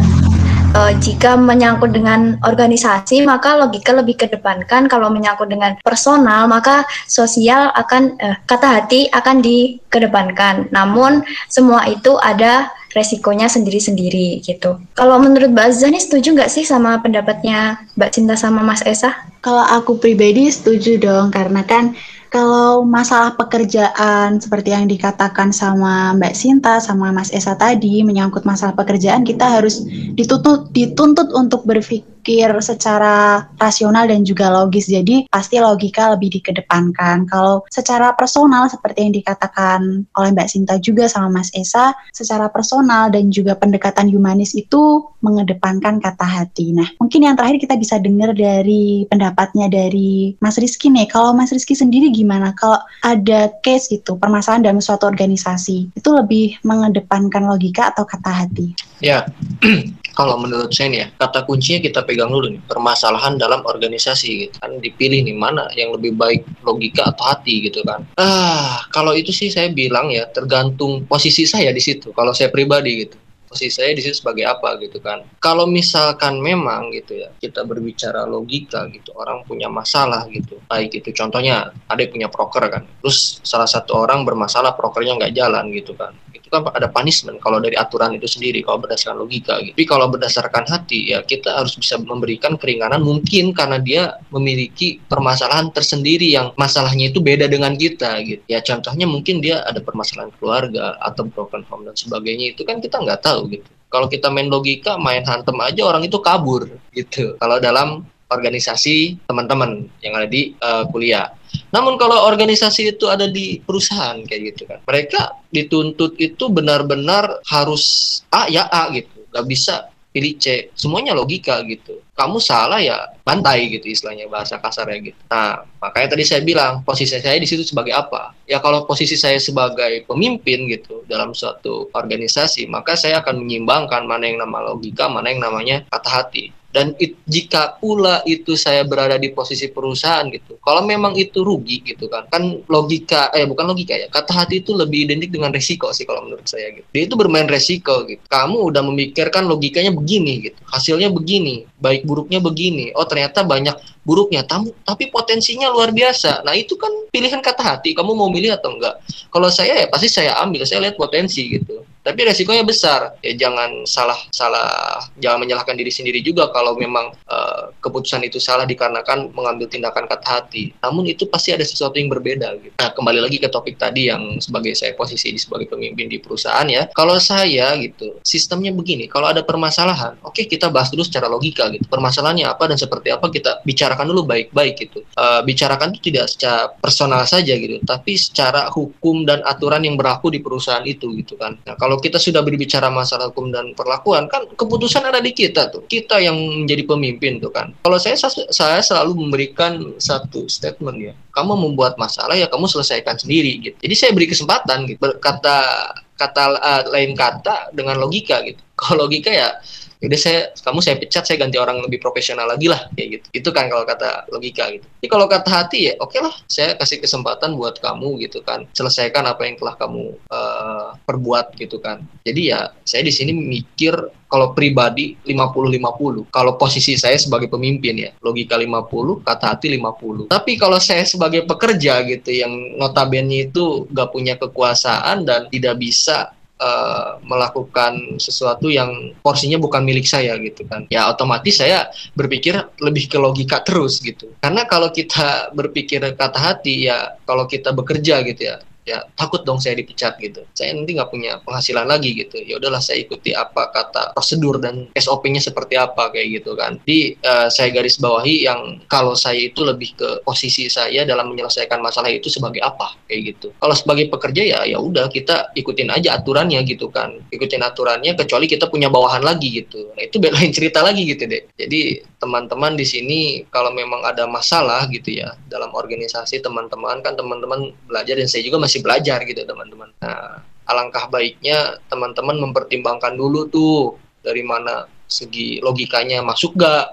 uh, jika menyangkut dengan organisasi maka logika lebih kedepankan. Kalau menyangkut dengan personal maka sosial akan uh, kata hati akan dikedepankan. Namun semua itu ada resikonya sendiri-sendiri gitu. Kalau menurut Mbak Azza setuju nggak sih sama pendapatnya Mbak Cinta sama Mas Esa? Kalau aku pribadi setuju dong karena kan kalau masalah pekerjaan seperti yang dikatakan sama Mbak Sinta sama Mas Esa tadi menyangkut masalah pekerjaan kita harus dituntut dituntut untuk berpikir berpikir secara rasional dan juga logis. Jadi pasti logika lebih dikedepankan. Kalau secara personal seperti yang dikatakan oleh Mbak Sinta juga sama Mas Esa, secara personal dan juga pendekatan humanis itu mengedepankan kata hati. Nah, mungkin yang terakhir kita bisa dengar dari pendapatnya dari Mas Rizky nih. Kalau Mas Rizky sendiri gimana? Kalau ada case gitu, permasalahan dalam suatu organisasi, itu lebih mengedepankan logika atau kata hati? Ya, kalau menurut saya nih ya, kata kuncinya kita pegang dulu nih, permasalahan dalam organisasi gitu kan dipilih nih mana yang lebih baik logika atau hati gitu kan. Ah, kalau itu sih saya bilang ya tergantung posisi saya di situ. Kalau saya pribadi gitu posisi saya di situ sebagai apa gitu kan. Kalau misalkan memang gitu ya kita berbicara logika gitu, orang punya masalah gitu, baik itu contohnya ada yang punya proker kan, terus salah satu orang bermasalah prokernya nggak jalan gitu kan, itu ada punishment kalau dari aturan itu sendiri kalau berdasarkan logika gitu. Tapi kalau berdasarkan hati ya kita harus bisa memberikan keringanan mungkin karena dia memiliki permasalahan tersendiri yang masalahnya itu beda dengan kita gitu. Ya contohnya mungkin dia ada permasalahan keluarga atau broken home dan sebagainya itu kan kita nggak tahu gitu. Kalau kita main logika, main hantem aja orang itu kabur gitu. Kalau dalam organisasi teman-teman yang ada di uh, kuliah. Namun kalau organisasi itu ada di perusahaan kayak gitu kan, mereka dituntut itu benar-benar harus A ya A gitu, nggak bisa pilih C. Semuanya logika gitu. Kamu salah ya bantai gitu istilahnya bahasa kasarnya gitu. Nah makanya tadi saya bilang posisi saya di situ sebagai apa? Ya kalau posisi saya sebagai pemimpin gitu dalam suatu organisasi, maka saya akan menyimbangkan mana yang nama logika, mana yang namanya kata hati dan it, jika pula itu saya berada di posisi perusahaan gitu kalau memang itu rugi gitu kan kan logika eh bukan logika ya kata hati itu lebih identik dengan resiko sih kalau menurut saya gitu. Dia itu bermain resiko gitu. Kamu udah memikirkan logikanya begini gitu hasilnya begini baik buruknya begini. Oh ternyata banyak buruknya tamu tapi potensinya luar biasa. Nah itu kan pilihan kata hati kamu mau milih atau enggak. Kalau saya ya pasti saya ambil saya lihat potensi gitu tapi resikonya besar. Ya jangan salah salah jangan menyalahkan diri sendiri juga kalau memang uh, keputusan itu salah dikarenakan mengambil tindakan kata hati. Namun itu pasti ada sesuatu yang berbeda gitu. Nah kembali lagi ke topik tadi yang sebagai saya posisi di sebagai pemimpin di perusahaan ya. Kalau saya gitu sistemnya begini. Kalau ada permasalahan oke okay, kita bahas dulu secara logika gitu. Permasalahannya apa dan seperti apa kita bicarakan dulu baik-baik gitu. Uh, bicarakan itu tidak secara personal saja gitu. Tapi secara hukum dan aturan yang berlaku di perusahaan itu gitu kan. Nah kalau kalau kita sudah berbicara masalah hukum dan perlakuan kan keputusan ada di kita tuh. Kita yang menjadi pemimpin tuh kan. Kalau saya saya selalu memberikan satu statement ya. Kamu membuat masalah ya kamu selesaikan sendiri gitu. Jadi saya beri kesempatan gitu. Kata kata uh, lain kata dengan logika gitu. Kalau logika ya udah saya kamu saya pecat saya ganti orang lebih profesional lagi lah kayak gitu. Itu kan kalau kata logika gitu. Tapi kalau kata hati ya oke okay lah saya kasih kesempatan buat kamu gitu kan. Selesaikan apa yang telah kamu uh, perbuat gitu kan. Jadi ya saya di sini mikir kalau pribadi 50-50 kalau posisi saya sebagai pemimpin ya logika 50 kata hati 50 tapi kalau saya sebagai pekerja gitu yang notabene itu gak punya kekuasaan dan tidak bisa uh, melakukan sesuatu yang porsinya bukan milik saya gitu kan. Ya otomatis saya berpikir lebih ke logika terus gitu. Karena kalau kita berpikir kata hati ya kalau kita bekerja gitu ya ya takut dong saya dipecat gitu. Saya nanti nggak punya penghasilan lagi gitu. Ya udahlah saya ikuti apa kata prosedur dan SOP-nya seperti apa kayak gitu kan. Di uh, saya garis bawahi yang kalau saya itu lebih ke posisi saya dalam menyelesaikan masalah itu sebagai apa kayak gitu. Kalau sebagai pekerja ya ya udah kita ikutin aja aturannya gitu kan. Ikutin aturannya kecuali kita punya bawahan lagi gitu. Nah itu lain cerita lagi gitu deh jadi teman-teman di sini kalau memang ada masalah gitu ya dalam organisasi teman-teman kan teman-teman belajar dan saya juga masih masih belajar gitu teman-teman. Nah, alangkah baiknya teman-teman mempertimbangkan dulu tuh dari mana segi logikanya masuk gak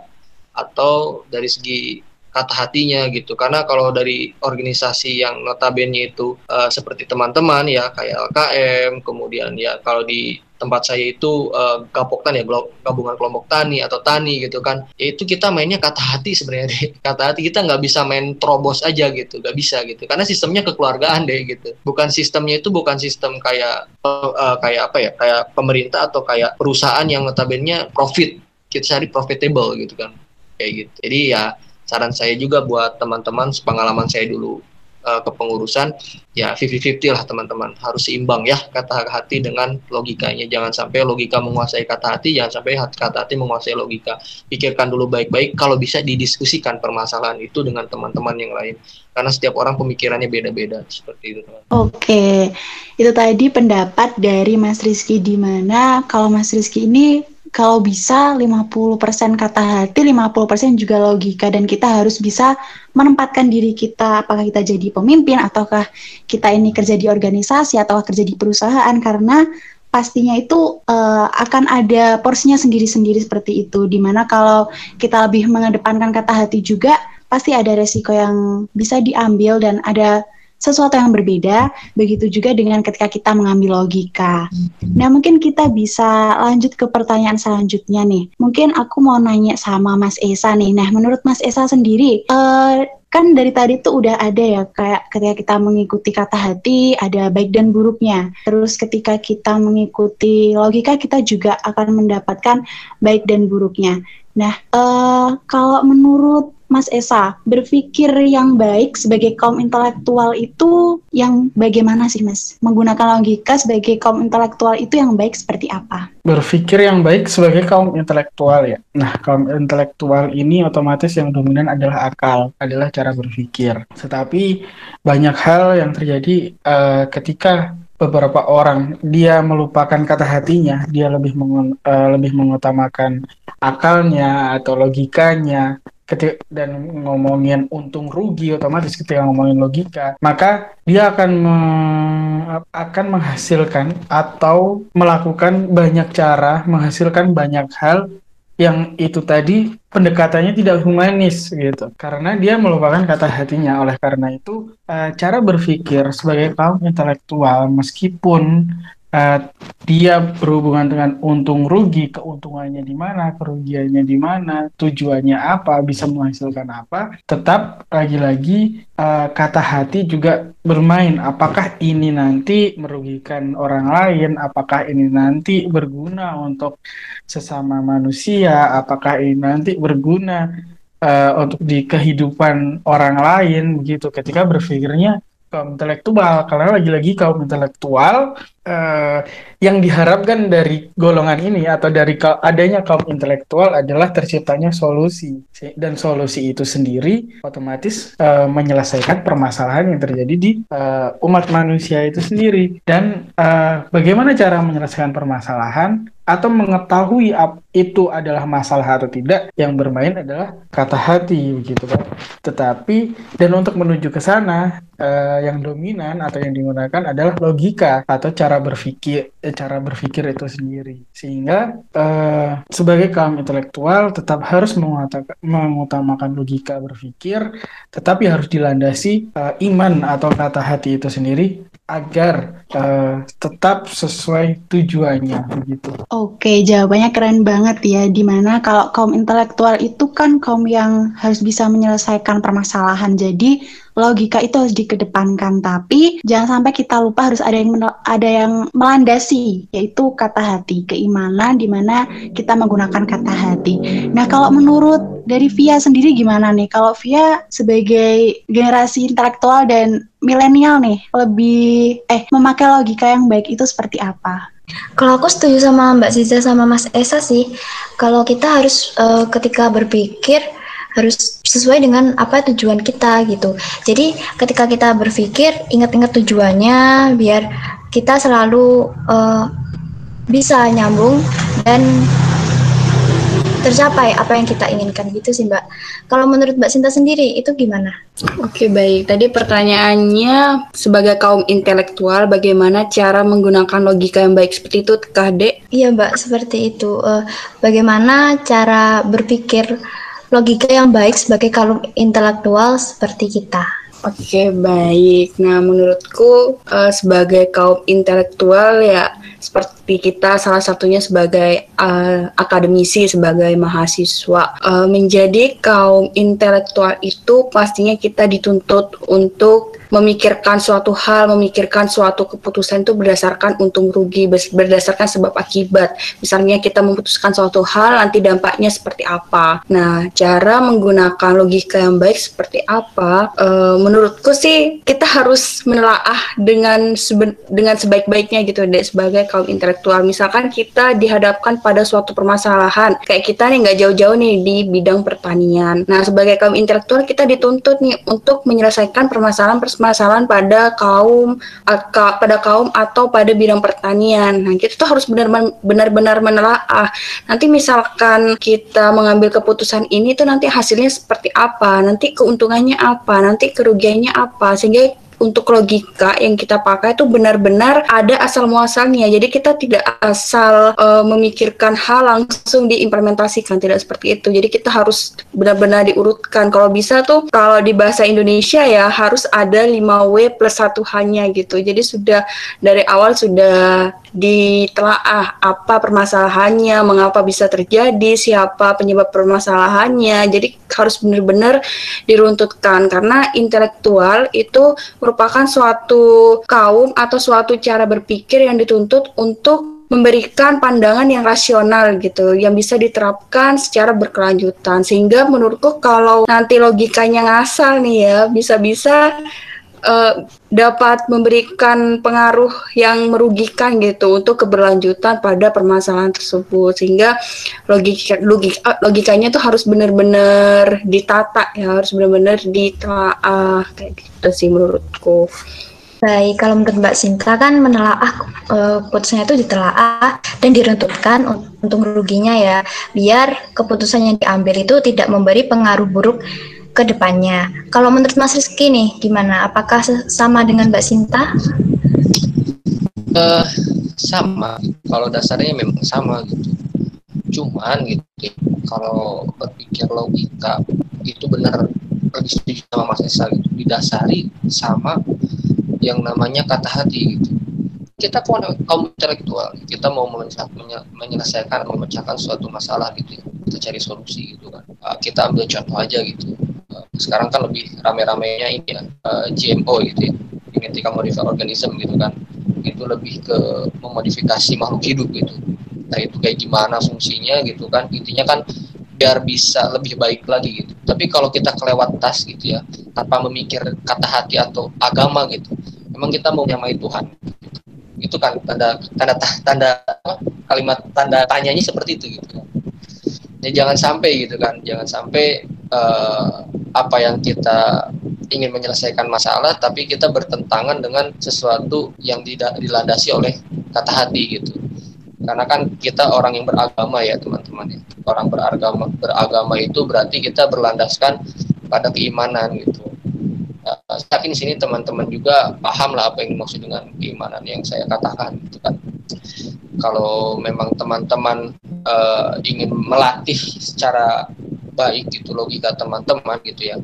atau dari segi kata hatinya gitu karena kalau dari organisasi yang notabene itu uh, seperti teman-teman ya kayak LKM kemudian ya kalau di tempat saya itu uh, gapoktan ya gabungan kelompok tani atau tani gitu kan ya itu kita mainnya kata hati sebenarnya deh kata hati kita nggak bisa main terobos aja gitu nggak bisa gitu. Karena sistemnya kekeluargaan deh gitu. Bukan sistemnya itu bukan sistem kayak uh, kayak apa ya kayak pemerintah atau kayak perusahaan yang notabene profit. Kita cari profitable gitu kan kayak gitu. Jadi ya saran saya juga buat teman-teman pengalaman saya dulu uh, kepengurusan ya 50-50 lah teman-teman. Harus seimbang ya kata hati dengan logikanya. Jangan sampai logika menguasai kata hati jangan sampai kata hati menguasai logika. Pikirkan dulu baik-baik kalau bisa didiskusikan permasalahan itu dengan teman-teman yang lain. Karena setiap orang pemikirannya beda-beda seperti itu teman. Oke itu tadi pendapat dari Mas Rizky di mana? Kalau Mas Rizky ini kalau bisa 50% kata hati, 50% juga logika. Dan kita harus bisa menempatkan diri kita. Apakah kita jadi pemimpin ataukah kita ini kerja di organisasi atau kerja di perusahaan. Karena pastinya itu uh, akan ada porsinya sendiri-sendiri seperti itu. Di mana kalau kita lebih mengedepankan kata hati juga pasti ada resiko yang bisa diambil dan ada sesuatu yang berbeda. Begitu juga dengan ketika kita mengambil logika. Nah, mungkin kita bisa lanjut ke pertanyaan selanjutnya nih. Mungkin aku mau nanya sama Mas Esa nih. Nah, menurut Mas Esa sendiri, uh, kan dari tadi tuh udah ada ya kayak ketika kita mengikuti kata hati ada baik dan buruknya. Terus ketika kita mengikuti logika kita juga akan mendapatkan baik dan buruknya. Nah, uh, kalau menurut Mas Esa, berpikir yang baik sebagai kaum intelektual itu yang bagaimana sih Mas? Menggunakan logika sebagai kaum intelektual itu yang baik seperti apa? Berpikir yang baik sebagai kaum intelektual ya. Nah, kaum intelektual ini otomatis yang dominan adalah akal, adalah cara berpikir. Tetapi banyak hal yang terjadi uh, ketika beberapa orang dia melupakan kata hatinya, dia lebih mengun, uh, lebih mengutamakan akalnya atau logikanya. Ketika dan ngomongin untung rugi otomatis ketika ngomongin logika maka dia akan me, akan menghasilkan atau melakukan banyak cara menghasilkan banyak hal yang itu tadi pendekatannya tidak humanis gitu. Karena dia melupakan kata hatinya. Oleh karena itu eh, cara berpikir sebagai kaum intelektual meskipun uh, dia berhubungan dengan untung rugi, keuntungannya di mana, kerugiannya di mana, tujuannya apa, bisa menghasilkan apa, tetap lagi-lagi uh, kata hati juga bermain. Apakah ini nanti merugikan orang lain? Apakah ini nanti berguna untuk sesama manusia? Apakah ini nanti berguna uh, untuk di kehidupan orang lain begitu? Ketika berpikirnya kaum intelektual karena lagi-lagi kaum intelektual uh, yang diharapkan dari golongan ini atau dari adanya kaum intelektual adalah terciptanya solusi. Dan solusi itu sendiri otomatis uh, menyelesaikan permasalahan yang terjadi di uh, umat manusia itu sendiri. Dan uh, bagaimana cara menyelesaikan permasalahan atau mengetahui itu adalah masalah atau tidak yang bermain adalah kata hati begitu kan tetapi dan untuk menuju ke sana uh, yang dominan atau yang digunakan adalah logika atau cara berpikir eh, cara berpikir itu sendiri. Sehingga uh, sebagai kaum intelektual tetap harus mengutamakan logika berpikir tetapi harus dilandasi uh, iman atau kata hati itu sendiri agar uh, tetap sesuai tujuannya begitu. Oke, jawabannya keren banget ya. Di mana kalau kaum intelektual itu kan kaum yang harus bisa menyelesaikan permasalahan. Jadi logika itu harus dikedepankan. Tapi jangan sampai kita lupa harus ada yang ada yang melandasi, yaitu kata hati, keimanan di mana kita menggunakan kata hati. Nah, kalau menurut dari Via sendiri gimana nih? Kalau Via sebagai generasi intelektual dan milenial nih lebih eh memakai logika yang baik itu seperti apa? Kalau aku setuju sama Mbak Ziza sama Mas Esa sih, kalau kita harus uh, ketika berpikir harus sesuai dengan apa tujuan kita gitu. Jadi ketika kita berpikir ingat-ingat tujuannya biar kita selalu uh, bisa nyambung dan tercapai apa yang kita inginkan gitu sih Mbak. Kalau menurut Mbak Sinta sendiri itu gimana? Oke baik, tadi pertanyaannya sebagai kaum intelektual bagaimana cara menggunakan logika yang baik seperti itu Kak Dek? Iya Mbak, seperti itu. Uh, bagaimana cara berpikir logika yang baik sebagai kaum intelektual seperti kita? Oke baik, nah menurutku uh, sebagai kaum intelektual ya seperti kita salah satunya sebagai uh, akademisi sebagai mahasiswa uh, menjadi kaum intelektual itu pastinya kita dituntut untuk memikirkan suatu hal, memikirkan suatu keputusan itu berdasarkan untung rugi, berdasarkan sebab akibat. Misalnya kita memutuskan suatu hal, nanti dampaknya seperti apa. Nah, cara menggunakan logika yang baik seperti apa? E, menurutku sih kita harus menelaah dengan seben, dengan sebaik-baiknya gitu deh sebagai kaum intelektual. Misalkan kita dihadapkan pada suatu permasalahan, kayak kita nih nggak jauh-jauh nih di bidang pertanian. Nah, sebagai kaum intelektual kita dituntut nih untuk menyelesaikan permasalahan permasalahan permasalahan pada kaum pada kaum atau pada bidang pertanian. Nah, kita tuh harus benar-benar menelaah. Nanti misalkan kita mengambil keputusan ini tuh nanti hasilnya seperti apa, nanti keuntungannya apa, nanti kerugiannya apa, sehingga untuk logika yang kita pakai itu benar-benar ada asal muasalnya. Jadi kita tidak asal uh, memikirkan hal langsung diimplementasikan, tidak seperti itu. Jadi kita harus benar-benar diurutkan. Kalau bisa tuh kalau di bahasa Indonesia ya harus ada 5W plus satu hanya gitu. Jadi sudah dari awal sudah ditelaah apa permasalahannya, mengapa bisa terjadi, siapa penyebab permasalahannya. Jadi harus benar-benar diruntutkan karena intelektual itu suatu kaum atau suatu cara berpikir yang dituntut untuk memberikan pandangan yang rasional gitu, yang bisa diterapkan secara berkelanjutan. Sehingga menurutku kalau nanti logikanya ngasal nih ya, bisa-bisa uh, dapat memberikan pengaruh yang merugikan gitu untuk keberlanjutan pada permasalahan tersebut sehingga logika, logika logikanya tuh harus benar-benar ditata ya harus benar-benar ditelaah kayak gitu sih menurutku. Baik, kalau menurut Mbak Sinta kan menelaah uh, itu ditelaah dan diruntutkan untuk ruginya ya, biar keputusan yang diambil itu tidak memberi pengaruh buruk ke depannya. Kalau menurut Mas Rizky nih, gimana? Apakah sama dengan Mbak Sinta? Uh, sama. Kalau dasarnya memang sama gitu. Cuman gitu, kalau berpikir logika itu benar lebih sama Mas Esa gitu. Didasari sama yang namanya kata hati gitu. Kita kaum intelektual, kita mau menyelesaikan, memecahkan suatu masalah gitu ya. Kita cari solusi gitu kan. Uh, kita ambil contoh aja gitu sekarang kan lebih rame-ramenya ini ya uh, eh, GMO gitu ya. Genetika modified organism gitu kan. Itu lebih ke memodifikasi makhluk hidup gitu. Nah itu kayak gimana fungsinya gitu kan. Intinya kan biar bisa lebih baik lagi gitu. Tapi kalau kita kelewat tas gitu ya tanpa memikir kata hati atau agama gitu memang kita mau nyamai Tuhan itu kan tanda tanda tanda kalimat tanda tanyanya seperti itu gitu kan. Ya jangan sampai gitu kan jangan sampai uh, apa yang kita ingin menyelesaikan masalah tapi kita bertentangan dengan sesuatu yang tidak dilandasi oleh kata hati gitu. Karena kan kita orang yang beragama ya teman-teman ya. Orang beragama beragama itu berarti kita berlandaskan pada keimanan gitu. Uh, yakin di sini teman-teman juga paham lah apa yang dimaksud dengan keimanan yang saya katakan gitu kan. Kalau memang teman-teman uh, ingin melatih secara baik gitu logika teman-teman gitu ya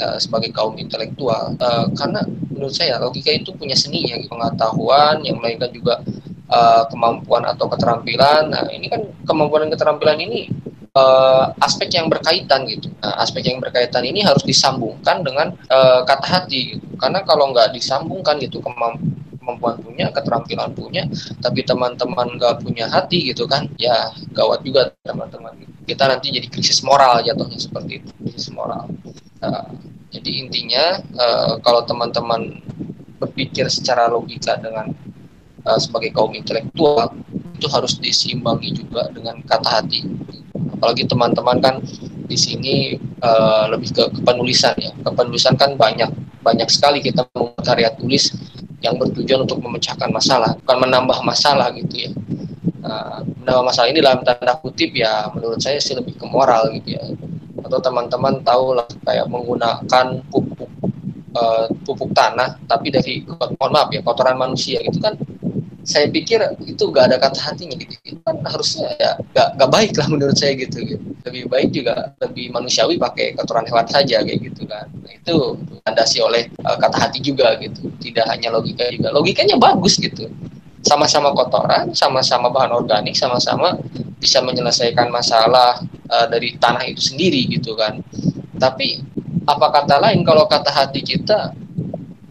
uh, sebagai kaum intelektual. Uh, karena menurut saya logika itu punya seni yang pengetahuan yang melainkan juga uh, kemampuan atau keterampilan. Nah ini kan kemampuan dan keterampilan ini uh, aspek yang berkaitan gitu. Nah aspek yang berkaitan ini harus disambungkan dengan uh, kata hati gitu. karena kalau nggak disambungkan gitu kemampuan kemampuan punya, keterampilan punya, tapi teman-teman nggak punya hati gitu kan, ya gawat juga teman-teman. Kita nanti jadi krisis moral jatuhnya seperti itu, krisis moral. Uh, jadi intinya uh, kalau teman-teman berpikir secara logika dengan uh, sebagai kaum intelektual itu harus diseimbangi juga dengan kata hati. Apalagi teman-teman kan di sini uh, lebih ke kepenulisan ya. Kepenulisan kan banyak banyak sekali kita membuat karya tulis yang bertujuan untuk memecahkan masalah, bukan menambah masalah gitu ya. Nah, menambah masalah ini dalam tanda kutip ya menurut saya sih lebih ke moral gitu ya. Atau teman-teman tahu lah kayak menggunakan pupuk uh, pupuk tanah tapi dari mohon maaf ya kotoran manusia gitu kan saya pikir itu gak ada kata hatinya gitu. Itu kan harusnya ya gak, gak baik lah menurut saya gitu, gitu lebih baik juga lebih manusiawi pakai kotoran hewan saja kayak gitu kan. Nah, itu landasi oleh uh, kata hati juga gitu. Tidak hanya logika juga. Logikanya bagus gitu. Sama-sama kotoran sama-sama bahan organik sama-sama bisa menyelesaikan masalah uh, dari tanah itu sendiri gitu kan. Tapi apa kata lain kalau kata hati kita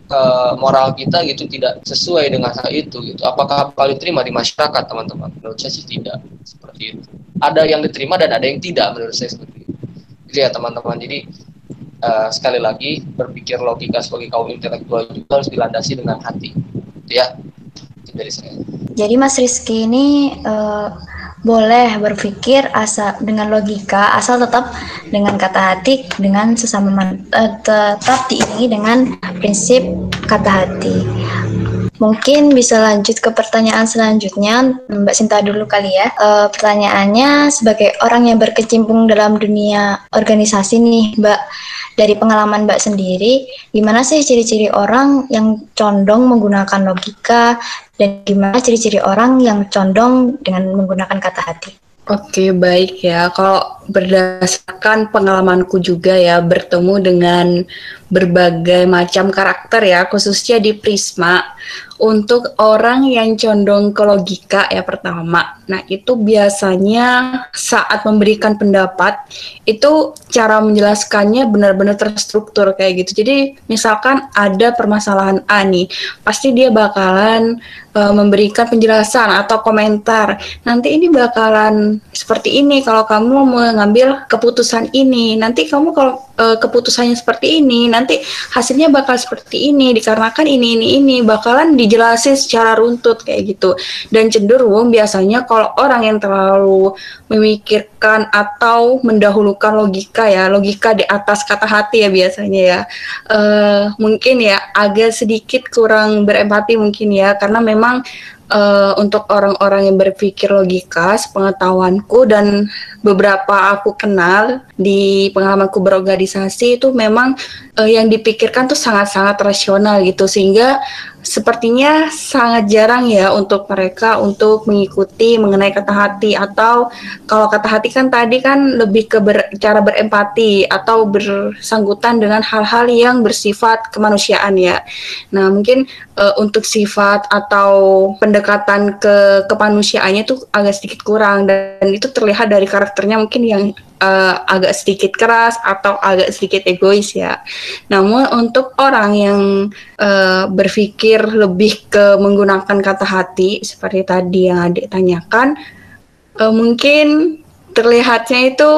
uh, moral kita gitu tidak sesuai dengan hal itu gitu. Apakah bakal diterima di masyarakat teman-teman? Menurut saya sih tidak seperti itu. Ada yang diterima dan ada yang tidak menurut saya seperti itu. Jadi ya teman-teman. Jadi uh, sekali lagi berpikir logika sebagai kaum intelektual juga harus dilandasi dengan hati. Gitu ya. dari saya. Jadi Mas Rizky ini uh, boleh berpikir asal dengan logika asal tetap dengan kata hati dengan sesama man, uh, tetap diiringi dengan prinsip kata hati. Mungkin bisa lanjut ke pertanyaan selanjutnya, Mbak Sinta dulu kali ya. E, pertanyaannya sebagai orang yang berkecimpung dalam dunia organisasi nih, Mbak, dari pengalaman Mbak sendiri, gimana sih ciri-ciri orang yang condong menggunakan logika dan gimana ciri-ciri orang yang condong dengan menggunakan kata hati? Oke, baik ya. Kalau berdasarkan pengalamanku juga ya bertemu dengan berbagai macam karakter ya, khususnya di Prisma untuk orang yang condong ke logika ya pertama. Nah, itu biasanya saat memberikan pendapat itu cara menjelaskannya benar-benar terstruktur kayak gitu. Jadi, misalkan ada permasalahan A nih, pasti dia bakalan uh, memberikan penjelasan atau komentar. Nanti ini bakalan seperti ini kalau kamu mengambil keputusan ini. Nanti kamu kalau uh, keputusannya seperti ini, nanti hasilnya bakal seperti ini dikarenakan ini ini ini bakalan di dijelasin secara runtut kayak gitu. Dan cenderung biasanya kalau orang yang terlalu memikirkan atau mendahulukan logika ya, logika di atas kata hati ya biasanya ya. Uh, mungkin ya agak sedikit kurang berempati mungkin ya karena memang uh, untuk orang-orang yang berpikir logika, sepengetahuanku dan beberapa aku kenal di pengalamanku berorganisasi itu memang uh, yang dipikirkan tuh sangat-sangat rasional gitu. Sehingga sepertinya sangat jarang ya untuk mereka untuk mengikuti mengenai kata hati. Atau kalau kata hati kan tadi kan lebih ke ber, cara berempati atau bersangkutan dengan hal-hal yang bersifat kemanusiaan ya. Nah mungkin uh, untuk sifat atau pendekatan ke kemanusiaannya itu agak sedikit kurang. Dan itu terlihat dari karakternya mungkin yang uh, agak sedikit keras atau agak sedikit egois ya. Namun untuk orang yang uh, berpikir lebih ke menggunakan kata hati seperti tadi yang adik tanyakan, uh, mungkin terlihatnya itu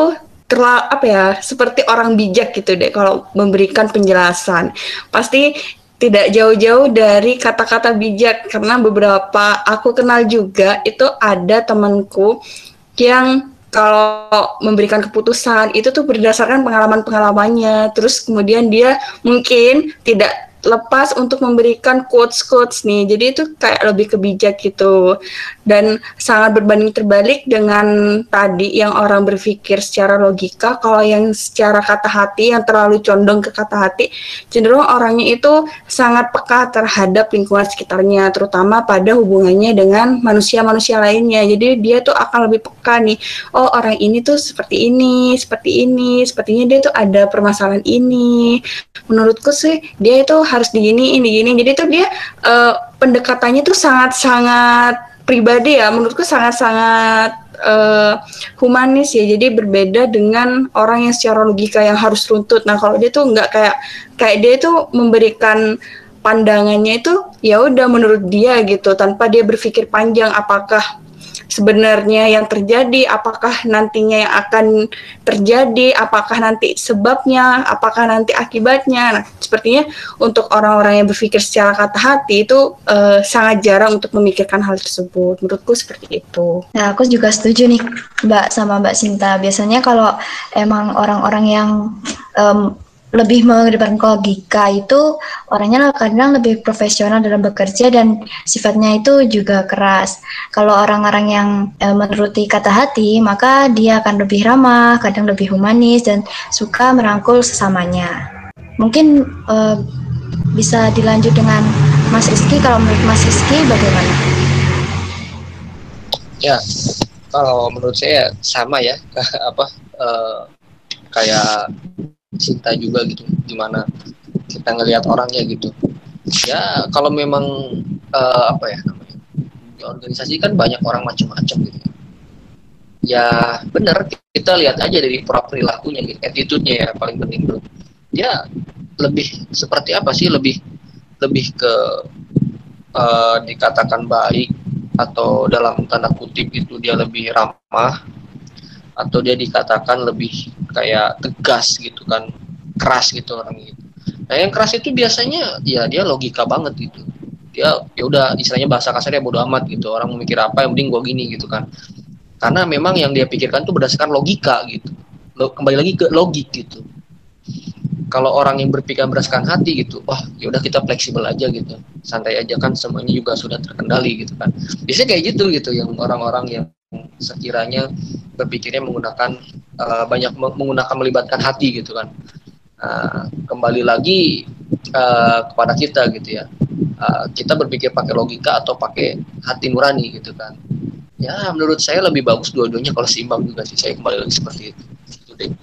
terlalu apa ya seperti orang bijak gitu deh kalau memberikan penjelasan. Pasti tidak jauh-jauh dari kata-kata bijak karena beberapa aku kenal juga itu ada temanku yang kalau memberikan keputusan itu tuh berdasarkan pengalaman-pengalamannya. Terus kemudian dia mungkin tidak lepas untuk memberikan quotes-quotes nih. Jadi itu kayak lebih kebijak gitu. Dan sangat berbanding terbalik dengan tadi yang orang berpikir secara logika, kalau yang secara kata hati yang terlalu condong ke kata hati, cenderung orangnya itu sangat peka terhadap lingkungan sekitarnya, terutama pada hubungannya dengan manusia-manusia lainnya. Jadi dia tuh akan lebih peka nih. Oh, orang ini tuh seperti ini, seperti ini, sepertinya dia tuh ada permasalahan ini. Menurutku sih dia itu harus diginiin digini jadi tuh dia uh, pendekatannya tuh sangat sangat pribadi ya menurutku sangat sangat uh, humanis ya. Jadi berbeda dengan orang yang secara logika yang harus runtut. Nah kalau dia tuh nggak kayak kayak dia tuh memberikan pandangannya itu ya udah menurut dia gitu tanpa dia berpikir panjang apakah sebenarnya yang terjadi, apakah nantinya yang akan terjadi, apakah nanti sebabnya, apakah nanti akibatnya. Nah, sepertinya untuk orang-orang yang berpikir secara kata hati itu uh, sangat jarang untuk memikirkan hal tersebut. Menurutku seperti itu. Nah, aku juga setuju nih, Mbak sama Mbak Sinta. Biasanya kalau emang orang-orang yang um, lebih mengedepankan logika itu orangnya kadang lebih profesional dalam bekerja dan sifatnya itu juga keras. Kalau orang-orang yang e, menuruti kata hati, maka dia akan lebih ramah, kadang lebih humanis dan suka merangkul sesamanya. Mungkin e, bisa dilanjut dengan Mas Rizky. Kalau menurut Mas Rizky bagaimana? Ya, kalau menurut saya sama ya, apa e, kayak cinta juga gitu gimana kita ngelihat orangnya gitu. Ya kalau memang uh, apa ya namanya di organisasi kan banyak orang macam-macam gitu. Ya benar kita lihat aja dari perilakunya gitu attitude-nya ya paling penting tuh. Dia lebih seperti apa sih lebih lebih ke uh, dikatakan baik atau dalam tanda kutip itu dia lebih ramah atau dia dikatakan lebih kayak tegas gitu kan keras gitu orang gitu nah yang keras itu biasanya ya dia logika banget gitu. Dia ya udah istilahnya bahasa kasarnya bodoh amat gitu. Orang memikir apa yang penting gua gini gitu kan. Karena memang yang dia pikirkan tuh berdasarkan logika gitu. Kembali lagi ke logik gitu. Kalau orang yang berpikir berdasarkan hati gitu wah ya udah kita fleksibel aja gitu. Santai aja kan semuanya juga sudah terkendali gitu kan. Biasanya kayak gitu gitu yang orang-orang yang sekiranya berpikirnya menggunakan uh, banyak menggunakan melibatkan hati gitu kan. Uh, kembali lagi uh, kepada kita gitu ya. Uh, kita berpikir pakai logika atau pakai hati nurani gitu kan. Ya menurut saya lebih bagus dua-duanya kalau seimbang juga sih. Saya kembali lagi seperti itu,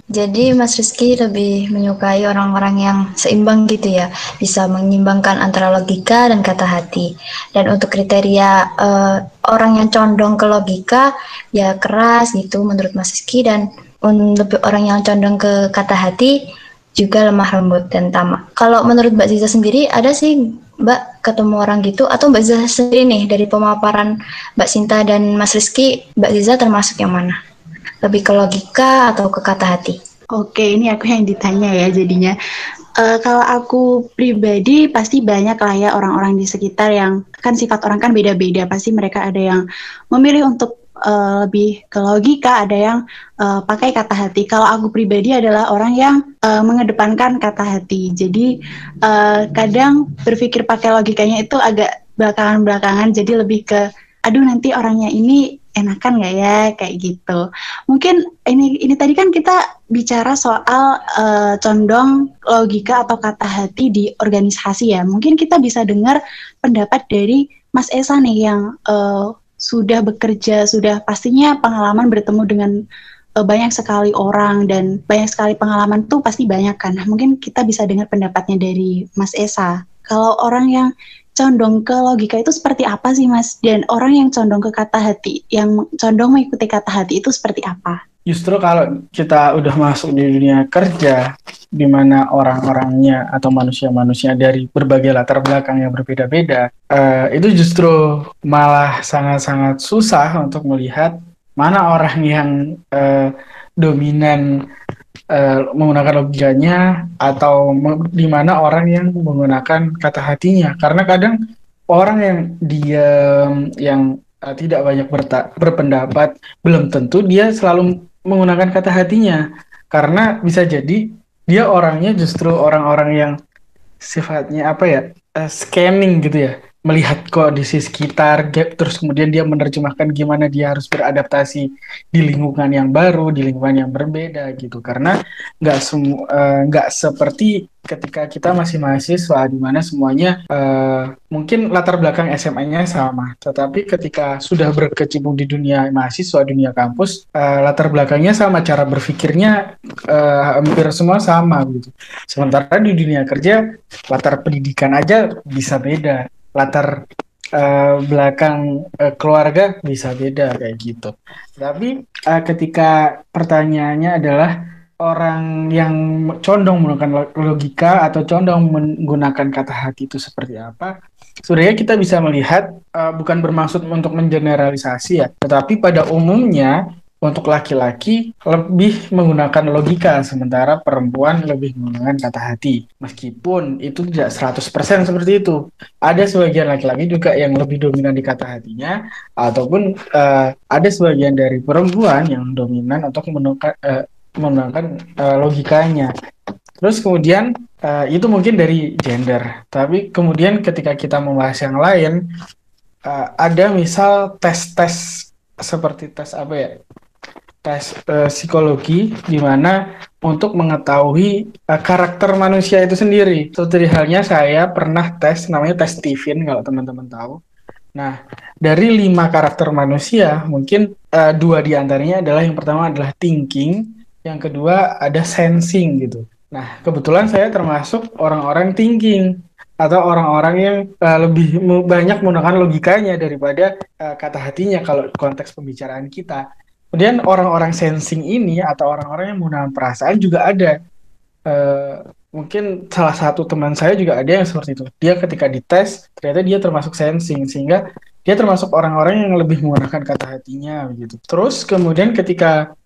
Jadi Mas Rizky lebih menyukai orang-orang yang seimbang gitu ya, bisa menyimbangkan antara logika dan kata hati. Dan untuk kriteria uh, orang yang condong ke logika ya keras gitu menurut Mas Rizky dan lebih orang yang condong ke kata hati juga lemah lembut dan tamak. Kalau menurut Mbak Ziza sendiri ada sih Mbak ketemu orang gitu atau Mbak Ziza sendiri nih dari pemaparan Mbak Sinta dan Mas Rizky, Mbak Ziza termasuk yang mana? Lebih ke logika atau ke kata hati? Oke, ini aku yang ditanya ya jadinya. Uh, kalau aku pribadi pasti banyak lah ya orang-orang di sekitar yang kan sifat orang kan beda-beda. Pasti mereka ada yang memilih untuk uh, lebih ke logika, ada yang uh, pakai kata hati. Kalau aku pribadi adalah orang yang uh, mengedepankan kata hati. Jadi uh, kadang berpikir pakai logikanya itu agak belakangan-belakangan. Jadi lebih ke, aduh nanti orangnya ini enakan nggak ya kayak gitu. Mungkin ini ini tadi kan kita bicara soal uh, condong logika atau kata hati di organisasi ya. Mungkin kita bisa dengar pendapat dari Mas Esa nih yang uh, sudah bekerja, sudah pastinya pengalaman bertemu dengan uh, banyak sekali orang dan banyak sekali pengalaman tuh pasti banyak kan. Nah, mungkin kita bisa dengar pendapatnya dari Mas Esa. Kalau orang yang condong ke logika itu seperti apa sih Mas? Dan orang yang condong ke kata hati, yang condong mengikuti kata hati itu seperti apa? Justru kalau kita udah masuk di dunia kerja, di mana orang-orangnya atau manusia-manusia dari berbagai latar belakang yang berbeda-beda, uh, itu justru malah sangat-sangat susah untuk melihat mana orang yang uh, dominan uh, menggunakan logikanya atau di mana orang yang menggunakan kata hatinya. Karena kadang orang yang dia yang uh, tidak banyak berpendapat belum tentu dia selalu menggunakan kata hatinya karena bisa jadi dia orangnya justru orang-orang yang sifatnya apa ya uh, scanning gitu ya melihat kondisi sekitar terus kemudian dia menerjemahkan gimana dia harus beradaptasi di lingkungan yang baru di lingkungan yang berbeda gitu. Karena nggak semua uh, nggak seperti ketika kita masih mahasiswa di mana semuanya uh, mungkin latar belakang SMA-nya sama. Tetapi ketika sudah berkecimpung di dunia mahasiswa dunia kampus uh, latar belakangnya sama cara berpikirnya uh, hampir semua sama gitu. Sementara di dunia kerja latar pendidikan aja bisa beda latar uh, belakang uh, keluarga bisa beda kayak gitu. Tapi uh, ketika pertanyaannya adalah orang yang condong menggunakan logika atau condong menggunakan kata hati itu seperti apa? Sebenarnya kita bisa melihat uh, bukan bermaksud untuk mengeneralisasi ya, tetapi pada umumnya untuk laki-laki lebih menggunakan logika sementara perempuan lebih menggunakan kata hati. Meskipun itu tidak 100% seperti itu. Ada sebagian laki-laki juga yang lebih dominan di kata hatinya ataupun uh, ada sebagian dari perempuan yang dominan untuk menggunakan, uh, menggunakan uh, logikanya. Terus kemudian uh, itu mungkin dari gender. Tapi kemudian ketika kita membahas yang lain uh, ada misal tes-tes seperti tes apa ya tes uh, psikologi di mana untuk mengetahui uh, karakter manusia itu sendiri. Seperti halnya saya pernah tes namanya tes Stephen kalau teman-teman tahu. Nah, dari lima karakter manusia, mungkin uh, dua di antaranya adalah yang pertama adalah thinking, yang kedua ada sensing gitu. Nah, kebetulan saya termasuk orang-orang thinking atau orang-orang yang uh, lebih banyak menggunakan logikanya daripada uh, kata hatinya kalau konteks pembicaraan kita. Kemudian orang-orang sensing ini atau orang-orang yang menggunakan perasaan juga ada. Uh, mungkin salah satu teman saya juga ada yang seperti itu. Dia ketika dites ternyata dia termasuk sensing sehingga dia termasuk orang-orang yang lebih menggunakan kata hatinya begitu. Terus kemudian ketika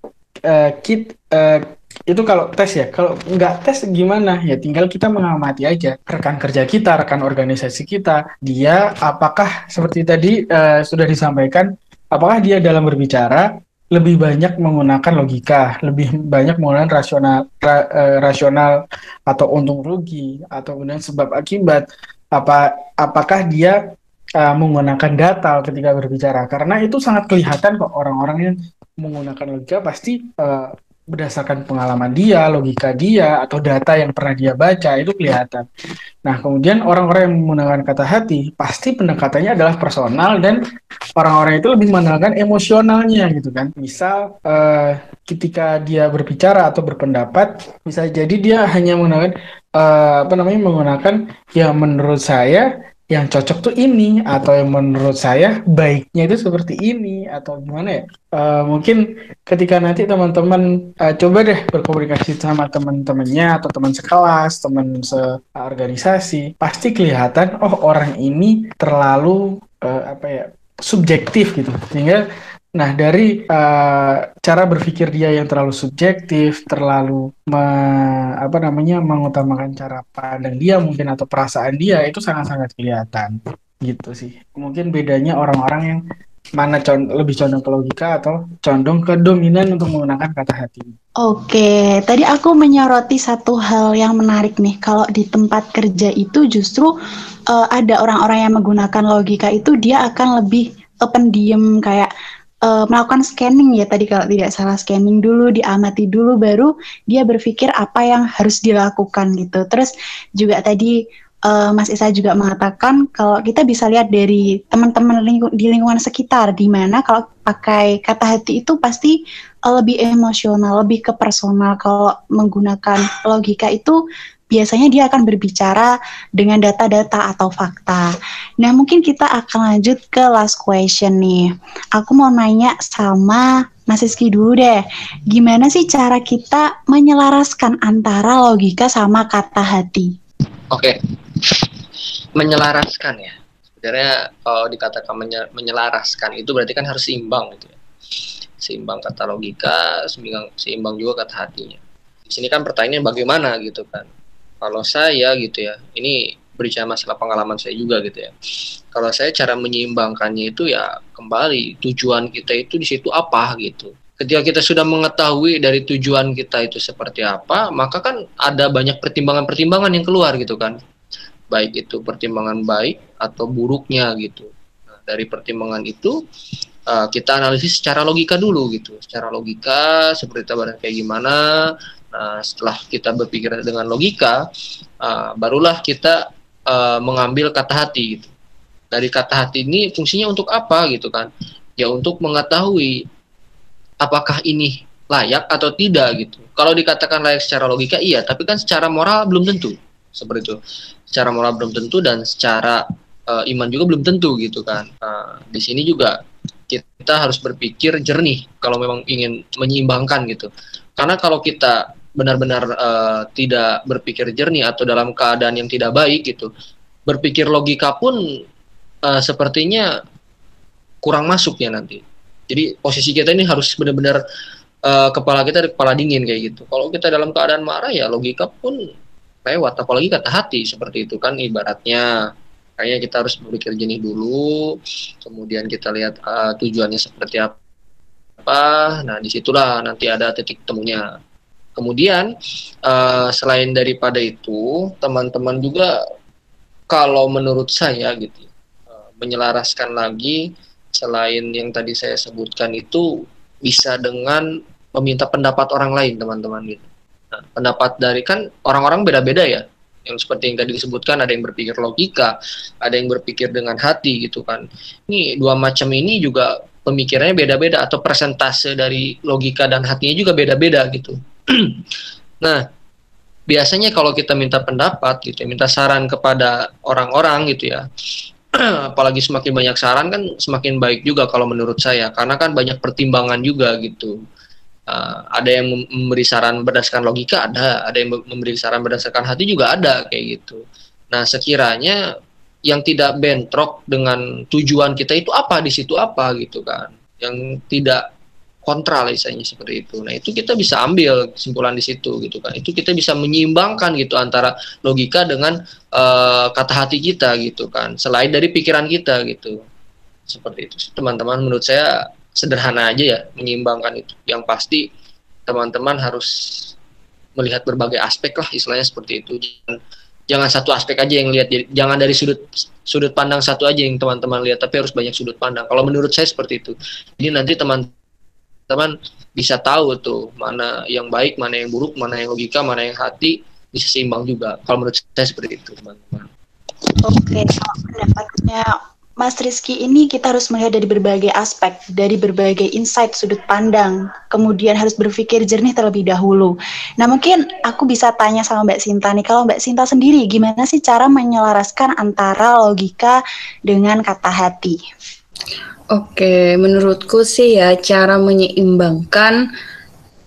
uh, kit uh, itu kalau tes ya, kalau nggak tes gimana? Ya tinggal kita mengamati aja rekan kerja kita, rekan organisasi kita, dia apakah seperti tadi uh, sudah disampaikan, apakah dia dalam berbicara lebih banyak menggunakan logika, lebih banyak menggunakan rasional ra, uh, rasional atau untung rugi atau kemudian sebab akibat. Apa apakah dia uh, menggunakan data ketika berbicara? Karena itu sangat kelihatan kok orang-orang yang menggunakan logika pasti uh, berdasarkan pengalaman dia, logika dia, atau data yang pernah dia baca itu kelihatan. Nah, kemudian orang-orang yang menggunakan kata hati pasti pendekatannya adalah personal dan orang-orang itu lebih menggunakan emosionalnya gitu kan. Misal uh, ketika dia berbicara atau berpendapat, bisa jadi dia hanya menggunakan uh, apa namanya menggunakan ya menurut saya yang cocok tuh ini atau yang menurut saya baiknya itu seperti ini atau gimana ya? Uh, mungkin ketika nanti teman-teman uh, coba deh berkomunikasi sama teman-temannya atau teman sekelas teman seorganisasi pasti kelihatan oh orang ini terlalu uh, apa ya subjektif gitu. Sehingga Nah, dari uh, cara berpikir dia yang terlalu subjektif, terlalu me, apa namanya mengutamakan cara pandang dia mungkin atau perasaan dia itu sangat-sangat kelihatan gitu sih. Mungkin bedanya orang-orang yang mana con lebih condong ke logika atau condong ke dominan untuk menggunakan kata hati. Oke, tadi aku menyoroti satu hal yang menarik nih. Kalau di tempat kerja itu justru uh, ada orang-orang yang menggunakan logika itu dia akan lebih pendiam kayak uh, melakukan scanning ya tadi kalau tidak salah scanning dulu, diamati dulu baru dia berpikir apa yang harus dilakukan gitu. Terus juga tadi uh, Mas Isa juga mengatakan kalau kita bisa lihat dari teman-teman lingku di lingkungan sekitar di mana kalau pakai kata hati itu pasti uh, lebih emosional, lebih ke personal. Kalau menggunakan logika itu biasanya dia akan berbicara dengan data-data atau fakta. Nah, mungkin kita akan lanjut ke last question nih. Aku mau nanya sama Mas Rizky dulu deh. Gimana sih cara kita menyelaraskan antara logika sama kata hati? Oke. Menyelaraskan ya. Sebenarnya kalau dikatakan menyelaraskan itu berarti kan harus seimbang gitu ya. Seimbang kata logika, seimbang, seimbang juga kata hatinya. Di sini kan pertanyaannya bagaimana gitu kan kalau saya gitu ya, ini berbicara masalah pengalaman saya juga gitu ya. Kalau saya cara menyeimbangkannya itu ya kembali tujuan kita itu di situ apa gitu. Ketika kita sudah mengetahui dari tujuan kita itu seperti apa, maka kan ada banyak pertimbangan-pertimbangan yang keluar gitu kan. Baik itu pertimbangan baik atau buruknya gitu. Nah, dari pertimbangan itu uh, kita analisis secara logika dulu gitu. Secara logika seperti tabaran kayak gimana, Nah, setelah kita berpikir dengan logika, uh, barulah kita uh, mengambil kata hati. Gitu. Dari kata hati ini fungsinya untuk apa gitu kan? Ya untuk mengetahui apakah ini layak atau tidak gitu. Kalau dikatakan layak secara logika iya, tapi kan secara moral belum tentu. Seperti itu. Secara moral belum tentu dan secara uh, iman juga belum tentu gitu kan. Nah, di sini juga kita harus berpikir jernih kalau memang ingin menyeimbangkan gitu. Karena kalau kita benar-benar uh, tidak berpikir jernih atau dalam keadaan yang tidak baik gitu. Berpikir logika pun uh, sepertinya kurang masuk ya nanti. Jadi posisi kita ini harus benar-benar uh, kepala kita kepala dingin kayak gitu. Kalau kita dalam keadaan marah ya logika pun lewat apalagi kata hati seperti itu kan ibaratnya. Kayaknya kita harus berpikir jernih dulu kemudian kita lihat uh, tujuannya seperti apa. Nah di situlah nanti ada titik temunya Kemudian uh, selain daripada itu, teman-teman juga kalau menurut saya gitu uh, menyelaraskan lagi selain yang tadi saya sebutkan itu bisa dengan meminta pendapat orang lain, teman-teman gitu. Nah, pendapat dari kan orang-orang beda-beda ya. Yang seperti yang tadi disebutkan ada yang berpikir logika, ada yang berpikir dengan hati gitu kan. Ini dua macam ini juga pemikirannya beda-beda atau persentase dari logika dan hatinya juga beda-beda gitu. Nah, biasanya kalau kita minta pendapat gitu, ya, minta saran kepada orang-orang gitu ya, apalagi semakin banyak saran kan semakin baik juga kalau menurut saya, karena kan banyak pertimbangan juga gitu. Uh, ada yang memberi saran berdasarkan logika, ada, ada yang memberi saran berdasarkan hati juga ada kayak gitu. Nah, sekiranya yang tidak bentrok dengan tujuan kita itu apa di situ apa gitu kan, yang tidak kontra misalnya seperti itu. Nah, itu kita bisa ambil kesimpulan di situ gitu kan. Itu kita bisa menyeimbangkan gitu antara logika dengan uh, kata hati kita gitu kan. Selain dari pikiran kita gitu. Seperti itu. Teman-teman menurut saya sederhana aja ya menyeimbangkan itu. Yang pasti teman-teman harus melihat berbagai aspek lah istilahnya seperti itu. Jangan, jangan satu aspek aja yang lihat. Jangan dari sudut sudut pandang satu aja yang teman-teman lihat, tapi harus banyak sudut pandang. Kalau menurut saya seperti itu. Jadi nanti teman teman bisa tahu tuh mana yang baik, mana yang buruk, mana yang logika, mana yang hati bisa seimbang juga. Kalau menurut saya seperti itu, teman-teman. Oke, pendapatnya Mas Rizky ini kita harus melihat dari berbagai aspek, dari berbagai insight sudut pandang, kemudian harus berpikir jernih terlebih dahulu. Nah mungkin aku bisa tanya sama Mbak Sinta nih, kalau Mbak Sinta sendiri gimana sih cara menyelaraskan antara logika dengan kata hati? Oke, menurutku sih ya cara menyeimbangkan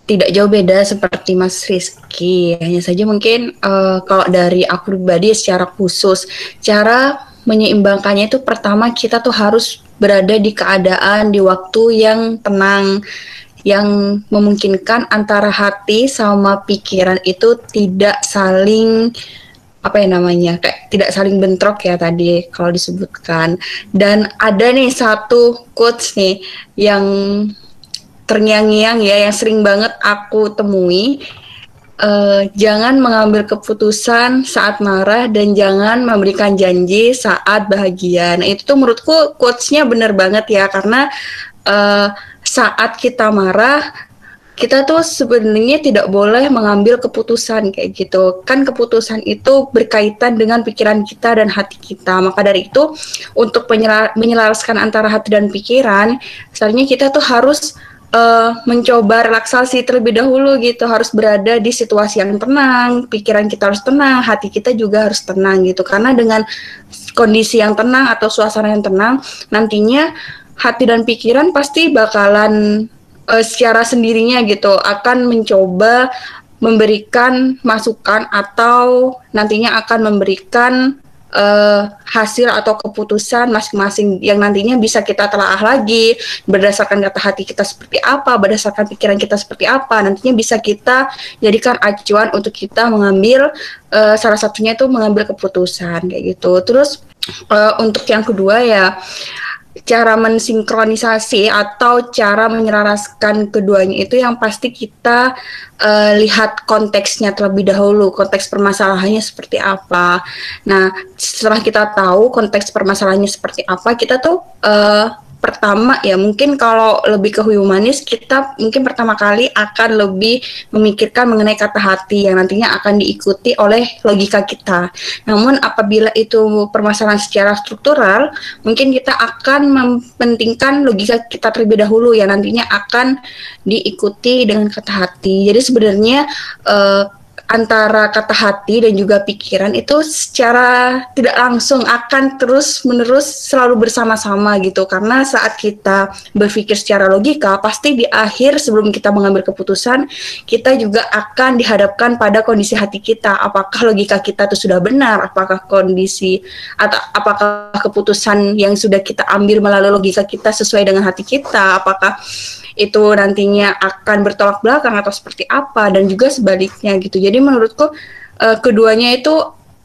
tidak jauh beda seperti Mas Rizky. Hanya saja mungkin uh, kalau dari aku pribadi secara khusus, cara menyeimbangkannya itu pertama kita tuh harus berada di keadaan di waktu yang tenang yang memungkinkan antara hati sama pikiran itu tidak saling apa ya namanya kayak tidak saling bentrok ya tadi kalau disebutkan dan ada nih satu quotes nih yang terngiang-ngiang ya yang sering banget aku temui uh, jangan mengambil keputusan saat marah dan jangan memberikan janji saat bahagia. Nah itu tuh menurutku quotesnya bener banget ya karena uh, saat kita marah kita tuh sebenarnya tidak boleh mengambil keputusan kayak gitu. Kan keputusan itu berkaitan dengan pikiran kita dan hati kita. Maka dari itu untuk menyelaraskan antara hati dan pikiran, sebenarnya kita tuh harus uh, mencoba relaksasi terlebih dahulu gitu. Harus berada di situasi yang tenang, pikiran kita harus tenang, hati kita juga harus tenang gitu. Karena dengan kondisi yang tenang atau suasana yang tenang, nantinya hati dan pikiran pasti bakalan uh, secara sendirinya gitu akan mencoba memberikan masukan atau nantinya akan memberikan uh, hasil atau keputusan masing-masing yang nantinya bisa kita telaah lagi berdasarkan kata hati kita seperti apa, berdasarkan pikiran kita seperti apa, nantinya bisa kita jadikan acuan untuk kita mengambil uh, salah satunya itu mengambil keputusan kayak gitu. Terus uh, untuk yang kedua ya cara mensinkronisasi atau cara menyelaraskan keduanya itu yang pasti kita uh, lihat konteksnya terlebih dahulu, konteks permasalahannya seperti apa. Nah, setelah kita tahu konteks permasalahannya seperti apa, kita tuh uh, pertama ya mungkin kalau lebih ke humanis kita mungkin pertama kali akan lebih memikirkan mengenai kata hati yang nantinya akan diikuti oleh logika kita. Namun apabila itu permasalahan secara struktural, mungkin kita akan mementingkan logika kita terlebih dahulu yang nantinya akan diikuti dengan kata hati. Jadi sebenarnya uh, antara kata hati dan juga pikiran itu secara tidak langsung akan terus menerus selalu bersama-sama gitu. Karena saat kita berpikir secara logika pasti di akhir sebelum kita mengambil keputusan kita juga akan dihadapkan pada kondisi hati kita. Apakah logika kita itu sudah benar? Apakah kondisi atau apakah keputusan yang sudah kita ambil melalui logika kita sesuai dengan hati kita? Apakah itu nantinya akan bertolak belakang atau seperti apa dan juga sebaliknya gitu. Jadi menurutku uh, keduanya itu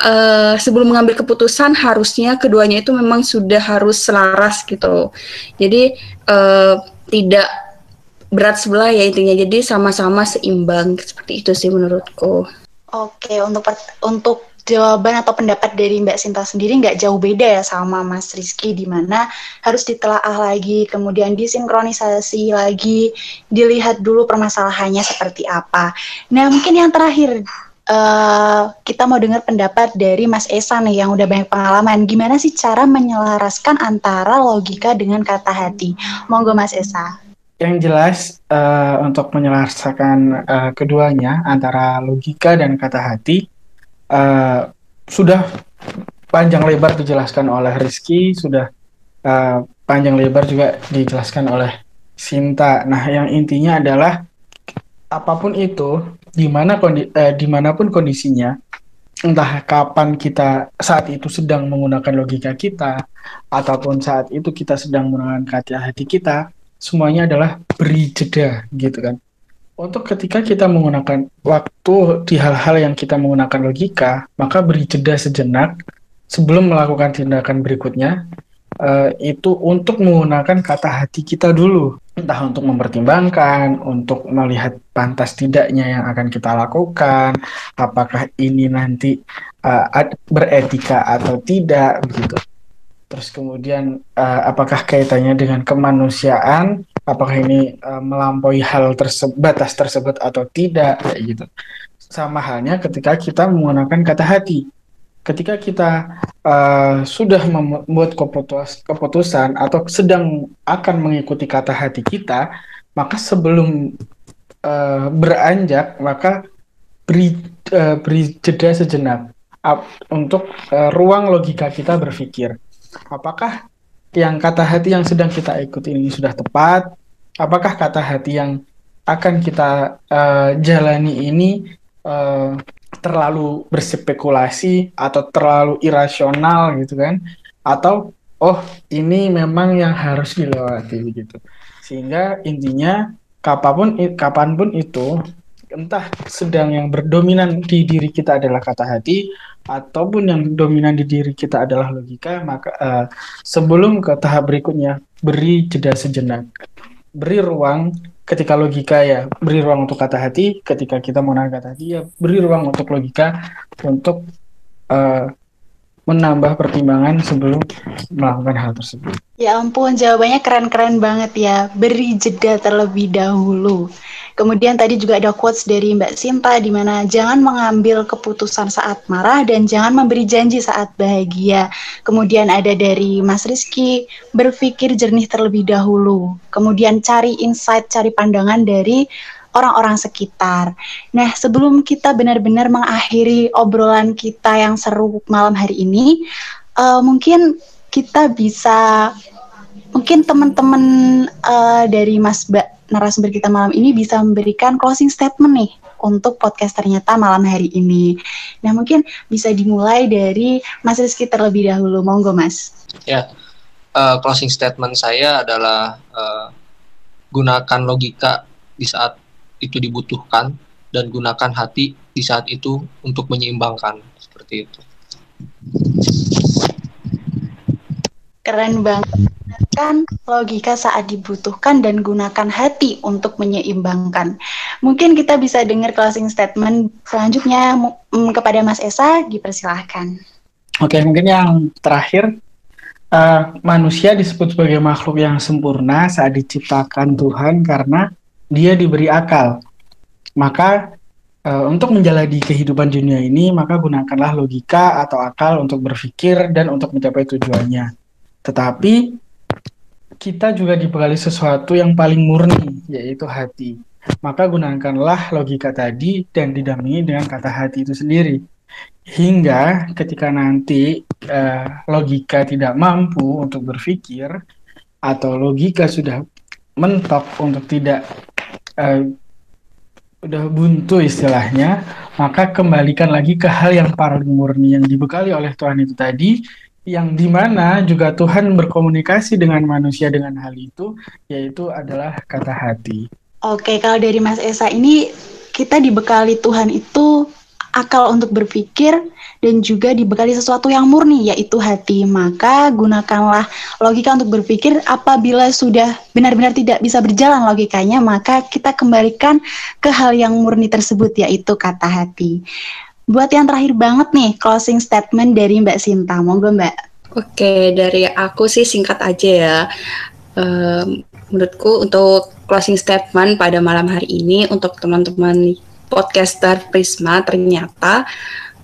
uh, sebelum mengambil keputusan harusnya keduanya itu memang sudah harus selaras gitu. Jadi uh, tidak berat sebelah ya intinya. Jadi sama-sama seimbang seperti itu sih menurutku. Oke, untuk untuk jawaban atau pendapat dari Mbak Sinta sendiri nggak jauh beda ya sama Mas Rizky di mana harus ditelaah lagi, kemudian disinkronisasi lagi, dilihat dulu permasalahannya seperti apa. Nah mungkin yang terakhir uh, kita mau dengar pendapat dari Mas Esa nih yang udah banyak pengalaman. Gimana sih cara menyelaraskan antara logika dengan kata hati? Monggo Mas Esa. Yang jelas uh, untuk menyelaraskan uh, keduanya antara logika dan kata hati uh, sudah panjang lebar dijelaskan oleh Rizky, sudah uh, panjang lebar juga dijelaskan oleh Sinta. Nah, yang intinya adalah apa pun itu, di mana kondi, uh, di mana pun kondisinya, entah kapan kita saat itu sedang menggunakan logika kita, ataupun saat itu kita sedang menggunakan kata hati kita, semuanya adalah beri jeda, gitu kan untuk ketika kita menggunakan waktu di hal-hal yang kita menggunakan logika, maka beri jeda sejenak sebelum melakukan tindakan berikutnya, uh, itu untuk menggunakan kata hati kita dulu. Entah untuk mempertimbangkan, untuk melihat pantas tidaknya yang akan kita lakukan, apakah ini nanti uh, beretika atau tidak, begitu. Terus kemudian uh, apakah kaitannya dengan kemanusiaan apakah ini uh, melampaui hal tersebut batas tersebut atau tidak kayak gitu. Sama halnya ketika kita menggunakan kata hati. Ketika kita uh, sudah membuat keputus keputusan atau sedang akan mengikuti kata hati kita maka sebelum uh, beranjak maka beri uh, beri jeda sejenak uh, untuk uh, ruang logika kita berpikir. Apakah yang kata hati yang sedang kita ikuti ini sudah tepat? Apakah kata hati yang akan kita uh, jalani ini uh, terlalu berspekulasi atau terlalu irasional gitu kan? Atau oh ini memang yang harus dilewati gitu. Sehingga intinya kapan pun kapan pun itu entah sedang yang berdominan di diri kita adalah kata hati ataupun yang dominan di diri kita adalah logika, maka uh, sebelum ke tahap berikutnya beri jeda sejenak, beri ruang ketika logika ya beri ruang untuk kata hati, ketika kita mau kata hati ya beri ruang untuk logika untuk uh, menambah pertimbangan sebelum melakukan hal tersebut. Ya ampun, jawabannya keren-keren banget ya. Beri jeda terlebih dahulu. Kemudian tadi juga ada quotes dari Mbak Sinta di mana jangan mengambil keputusan saat marah dan jangan memberi janji saat bahagia. Kemudian ada dari Mas Rizky berpikir jernih terlebih dahulu. Kemudian cari insight, cari pandangan dari orang-orang sekitar. Nah, sebelum kita benar-benar mengakhiri obrolan kita yang seru malam hari ini, uh, mungkin kita bisa mungkin teman-teman uh, dari Mas Mbak narasumber kita malam ini bisa memberikan closing statement nih untuk podcast ternyata malam hari ini. Nah mungkin bisa dimulai dari Mas Rizky terlebih dahulu, monggo Mas. Ya, uh, closing statement saya adalah uh, gunakan logika di saat itu dibutuhkan dan gunakan hati di saat itu untuk menyeimbangkan seperti itu. Keren banget gunakan logika saat dibutuhkan dan gunakan hati untuk menyeimbangkan. Mungkin kita bisa dengar closing statement selanjutnya kepada Mas Esa, dipersilahkan. Oke, mungkin yang terakhir, uh, manusia disebut sebagai makhluk yang sempurna saat diciptakan Tuhan karena dia diberi akal. Maka uh, untuk menjalani kehidupan dunia ini, maka gunakanlah logika atau akal untuk berpikir dan untuk mencapai tujuannya. Tetapi kita juga dibekali sesuatu yang paling murni, yaitu hati. Maka gunakanlah logika tadi dan didampingi dengan kata hati itu sendiri. Hingga ketika nanti uh, logika tidak mampu untuk berpikir atau logika sudah mentok untuk tidak uh, udah buntu istilahnya, maka kembalikan lagi ke hal yang paling murni yang dibekali oleh Tuhan itu tadi, yang di mana juga Tuhan berkomunikasi dengan manusia dengan hal itu, yaitu adalah kata hati. Oke, kalau dari Mas Esa ini kita dibekali Tuhan itu akal untuk berpikir dan juga dibekali sesuatu yang murni yaitu hati. Maka gunakanlah logika untuk berpikir apabila sudah benar-benar tidak bisa berjalan logikanya, maka kita kembalikan ke hal yang murni tersebut yaitu kata hati. Buat yang terakhir banget nih, closing statement dari Mbak Sinta. Monggo Mbak. Oke, dari aku sih singkat aja ya. Um, menurutku untuk closing statement pada malam hari ini untuk teman-teman podcaster Prisma ternyata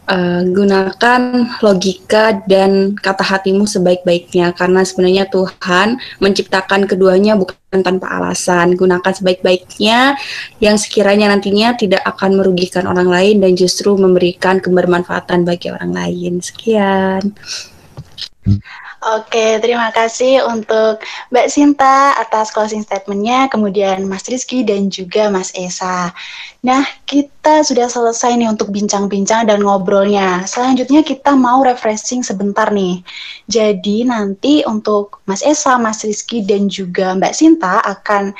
uh, gunakan logika dan kata hatimu sebaik-baiknya karena sebenarnya Tuhan menciptakan keduanya bukan tanpa alasan. Gunakan sebaik-baiknya yang sekiranya nantinya tidak akan merugikan orang lain dan justru memberikan kebermanfaatan bagi orang lain. Sekian. Oke, terima kasih untuk Mbak Sinta atas closing statementnya, kemudian Mas Rizky dan juga Mas Esa. Nah, kita sudah selesai nih untuk bincang-bincang dan ngobrolnya. Selanjutnya kita mau refreshing sebentar nih. Jadi nanti untuk Mas Esa, Mas Rizky dan juga Mbak Sinta akan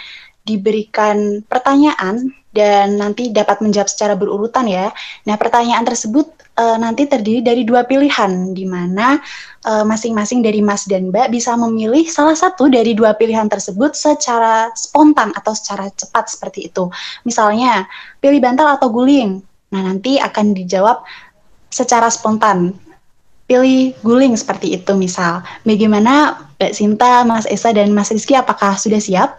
diberikan pertanyaan dan nanti dapat menjawab secara berurutan ya. Nah, pertanyaan tersebut uh, nanti terdiri dari dua pilihan, di mana uh, masing-masing dari Mas dan Mbak bisa memilih salah satu dari dua pilihan tersebut secara spontan atau secara cepat seperti itu. Misalnya, pilih bantal atau guling. Nah, nanti akan dijawab secara spontan. Pilih guling seperti itu misal. Bagaimana Mbak Sinta, Mas Esa, dan Mas Rizky apakah sudah siap?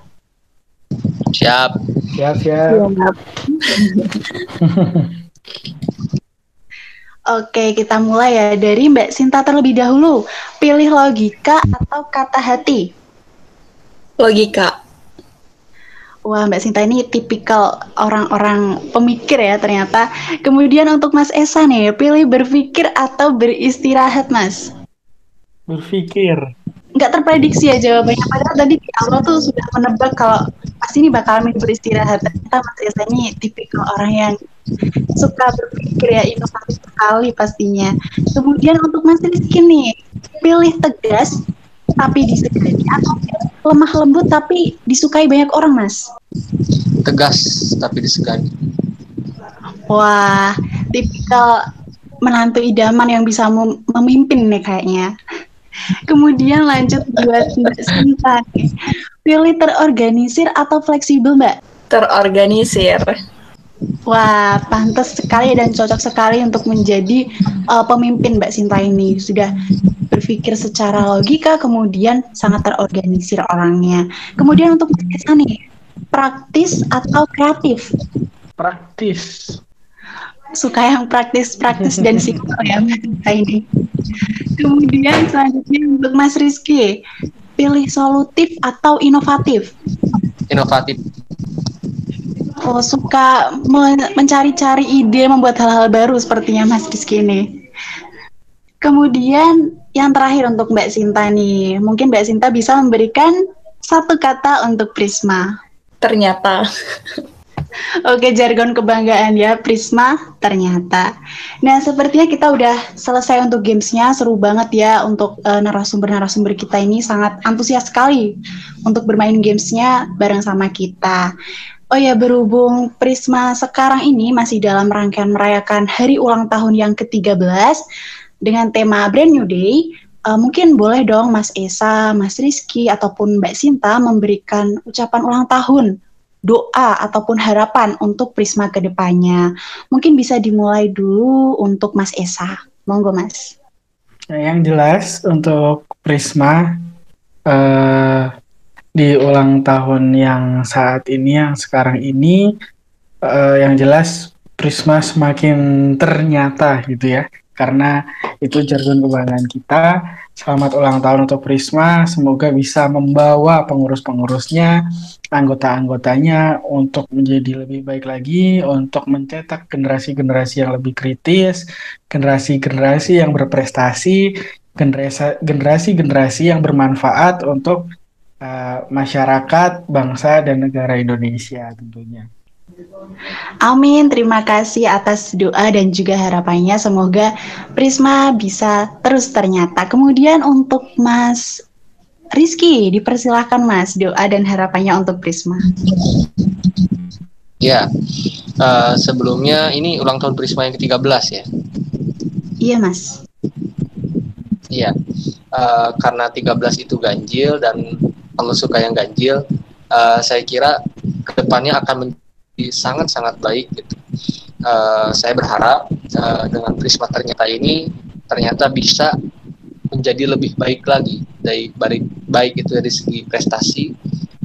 Siap. Siap, siap. Oke, kita mulai ya dari Mbak Sinta terlebih dahulu. Pilih logika atau kata hati? Logika. Wah, Mbak Sinta ini tipikal orang-orang pemikir ya ternyata. Kemudian untuk Mas Esa nih, pilih berpikir atau beristirahat, Mas? Berpikir. Nggak terprediksi ya jawabannya. Padahal tadi di awal tuh sudah menebak kalau pasti ini bakal milih beristirahat. Ternyata Mas Esa ini tipikal orang yang suka berpikir ya inovatif sekali pastinya. Kemudian untuk Mas Rizky nih, pilih tegas tapi disegani atau lemah lembut tapi disukai banyak orang Mas? Tegas tapi disegani. Wah, tipikal menantu idaman yang bisa mem- memimpin nih kayaknya. Kemudian lanjut buat Mbak Sinta nih. Pilih terorganisir atau fleksibel Mbak? Terorganisir. Wah, pantas sekali dan cocok sekali untuk menjadi uh, pemimpin Mbak Sinta ini. Sudah berpikir secara logika, kemudian sangat terorganisir orangnya. Kemudian untuk Esa nih, praktis atau kreatif? Praktis. Suka yang praktis-praktis dan simpel ya Mbak Sinta ini. Kemudian selanjutnya untuk Mas Rizky, pilih solutif atau inovatif? Inovatif. Oh, suka men- mencari-cari ide membuat hal-hal baru sepertinya Mas Rizky ini. Kemudian yang terakhir untuk Mbak Sinta nih, mungkin Mbak Sinta bisa memberikan satu kata untuk Prisma. Ternyata. Oke, jargon kebanggaan ya, Prisma ternyata. Nah, sepertinya kita udah selesai untuk gamesnya, seru banget ya untuk eh, narasumber-narasumber kita ini sangat antusias sekali untuk bermain gamesnya bareng sama kita. Oh ya, berhubung Prisma sekarang ini masih dalam rangkaian merayakan hari ulang tahun yang ke-13 dengan tema Brand New Day, eh, mungkin boleh dong Mas Esa, Mas Rizky, ataupun Mbak Sinta memberikan ucapan ulang tahun doa ataupun harapan untuk Prisma ke depannya. Mungkin bisa dimulai dulu untuk Mas Esa. Monggo Mas. Nah, yang jelas untuk Prisma eh, di ulang tahun yang saat ini, yang sekarang ini, eh, yang jelas Prisma semakin ternyata gitu ya, karena itu jargon kebanggaan kita. Selamat ulang tahun untuk Prisma, semoga bisa membawa pengurus-pengurusnya, anggota-anggotanya untuk menjadi lebih baik lagi, untuk mencetak generasi-generasi yang lebih kritis, generasi-generasi yang berprestasi, generasi- generasi-generasi yang bermanfaat untuk uh, masyarakat, bangsa, dan negara Indonesia tentunya. Amin. Terima kasih atas doa dan juga harapannya. Semoga Prisma bisa terus ternyata. Kemudian untuk Mas Rizky, dipersilahkan Mas doa dan harapannya untuk Prisma. Ya, eh, sebelumnya ini ulang tahun Prisma yang ke-13 ya. Iya Mas. Iya, Eh, karena 13 itu ganjil dan kalau suka yang ganjil, eh, saya kira ke depannya akan menjadi sangat-sangat baik gitu. Eh, saya berharap eh, dengan Prisma ternyata ini ternyata bisa menjadi lebih baik lagi dari baik, baik itu dari segi prestasi,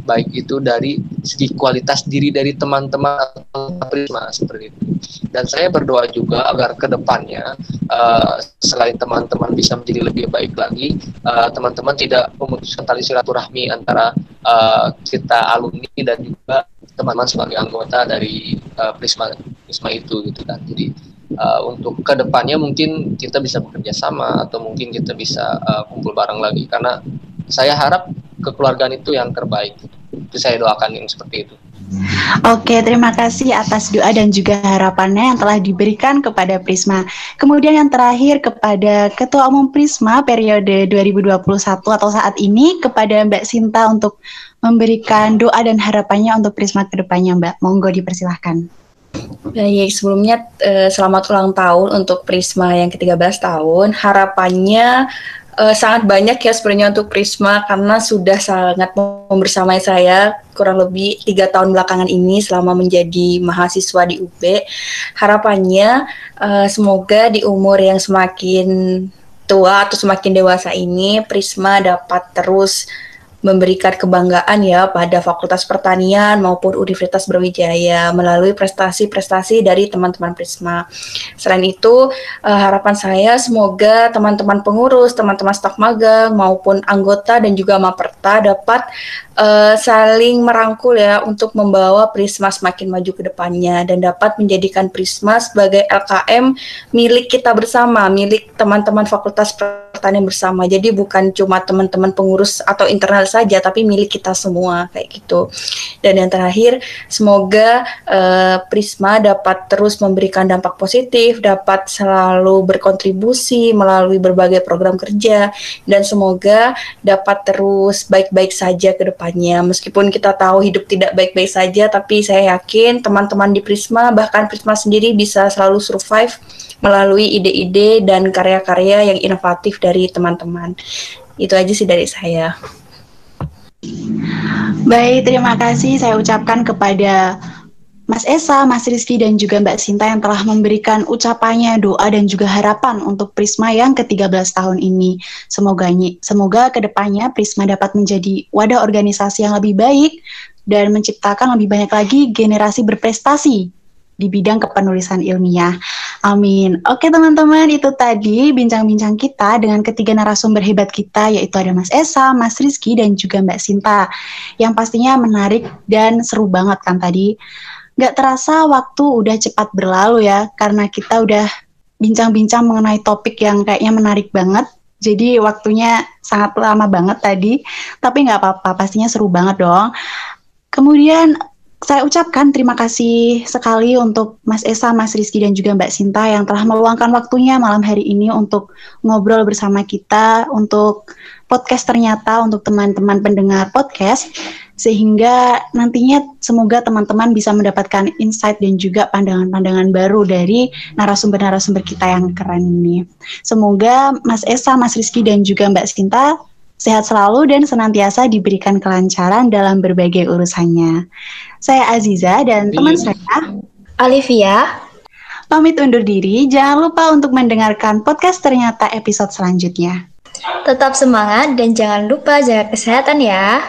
baik itu dari segi kualitas diri dari teman-teman Prisma seperti itu. Dan saya berdoa juga agar ke depannya uh, selain teman-teman bisa menjadi lebih baik lagi, uh, teman-teman tidak memutuskan tali silaturahmi antara uh, kita alumni dan juga teman-teman sebagai anggota dari uh, Prisma Prisma itu gitu kan. Jadi uh, untuk ke depannya mungkin kita bisa bekerja sama atau mungkin kita bisa uh, kumpul bareng lagi karena saya harap kekeluargaan itu yang terbaik. Itu saya doakan yang seperti itu. Oke, terima kasih atas doa dan juga harapannya yang telah diberikan kepada Prisma. Kemudian yang terakhir kepada Ketua Umum Prisma periode 2021 atau saat ini kepada Mbak Sinta untuk memberikan doa dan harapannya untuk Prisma ke depannya, Mbak. Monggo dipersilahkan. Baik, sebelumnya eh, selamat ulang tahun untuk Prisma yang ke-13 tahun. Harapannya eh, sangat banyak ya sebenarnya untuk Prisma karena sudah sangat membersamai saya kurang lebih tiga tahun belakangan ini selama menjadi mahasiswa di UB. Harapannya eh, semoga di umur yang semakin tua atau semakin dewasa ini Prisma dapat terus memberikan kebanggaan ya pada Fakultas Pertanian maupun Universitas Brawijaya melalui prestasi-prestasi dari teman-teman Prisma. Selain itu, uh, harapan saya semoga teman-teman pengurus, teman-teman staf magang maupun anggota dan juga Maperta dapat uh, saling merangkul ya untuk membawa Prisma semakin maju ke depannya dan dapat menjadikan Prisma sebagai LKM milik kita bersama, milik teman-teman Fakultas Pertanian bersama. Jadi bukan cuma teman-teman pengurus atau internal saja tapi milik kita semua kayak gitu. Dan yang terakhir semoga uh, Prisma dapat terus memberikan dampak positif, dapat selalu berkontribusi melalui berbagai program kerja dan semoga dapat terus baik-baik saja ke depannya. Meskipun kita tahu hidup tidak baik-baik saja tapi saya yakin teman-teman di Prisma bahkan Prisma sendiri bisa selalu survive melalui ide-ide dan karya-karya yang inovatif dari teman-teman. Itu aja sih dari saya. Baik, terima kasih saya ucapkan kepada Mas Esa, Mas Rizky, dan juga Mbak Sinta yang telah memberikan ucapannya, doa, dan juga harapan untuk Prisma yang ke-13 tahun ini. Semoga, semoga ke depannya Prisma dapat menjadi wadah organisasi yang lebih baik dan menciptakan lebih banyak lagi generasi berprestasi di bidang kepenulisan ilmiah. Amin. Oke teman-teman, itu tadi bincang-bincang kita dengan ketiga narasumber hebat kita, yaitu ada Mas Esa, Mas Rizky, dan juga Mbak Sinta. Yang pastinya menarik dan seru banget kan tadi. Gak terasa waktu udah cepat berlalu ya, karena kita udah bincang-bincang mengenai topik yang kayaknya menarik banget. Jadi waktunya sangat lama banget tadi, tapi nggak apa-apa, pastinya seru banget dong. Kemudian saya ucapkan terima kasih sekali untuk Mas Esa, Mas Rizky, dan juga Mbak Sinta yang telah meluangkan waktunya malam hari ini untuk ngobrol bersama kita, untuk podcast ternyata untuk teman-teman pendengar podcast, sehingga nantinya semoga teman-teman bisa mendapatkan insight dan juga pandangan-pandangan baru dari narasumber-narasumber kita yang keren ini. Semoga Mas Esa, Mas Rizky, dan juga Mbak Sinta sehat selalu dan senantiasa diberikan kelancaran dalam berbagai urusannya. Saya Aziza dan teman saya Olivia pamit undur diri. Jangan lupa untuk mendengarkan podcast ternyata episode selanjutnya. Tetap semangat dan jangan lupa jaga kesehatan ya.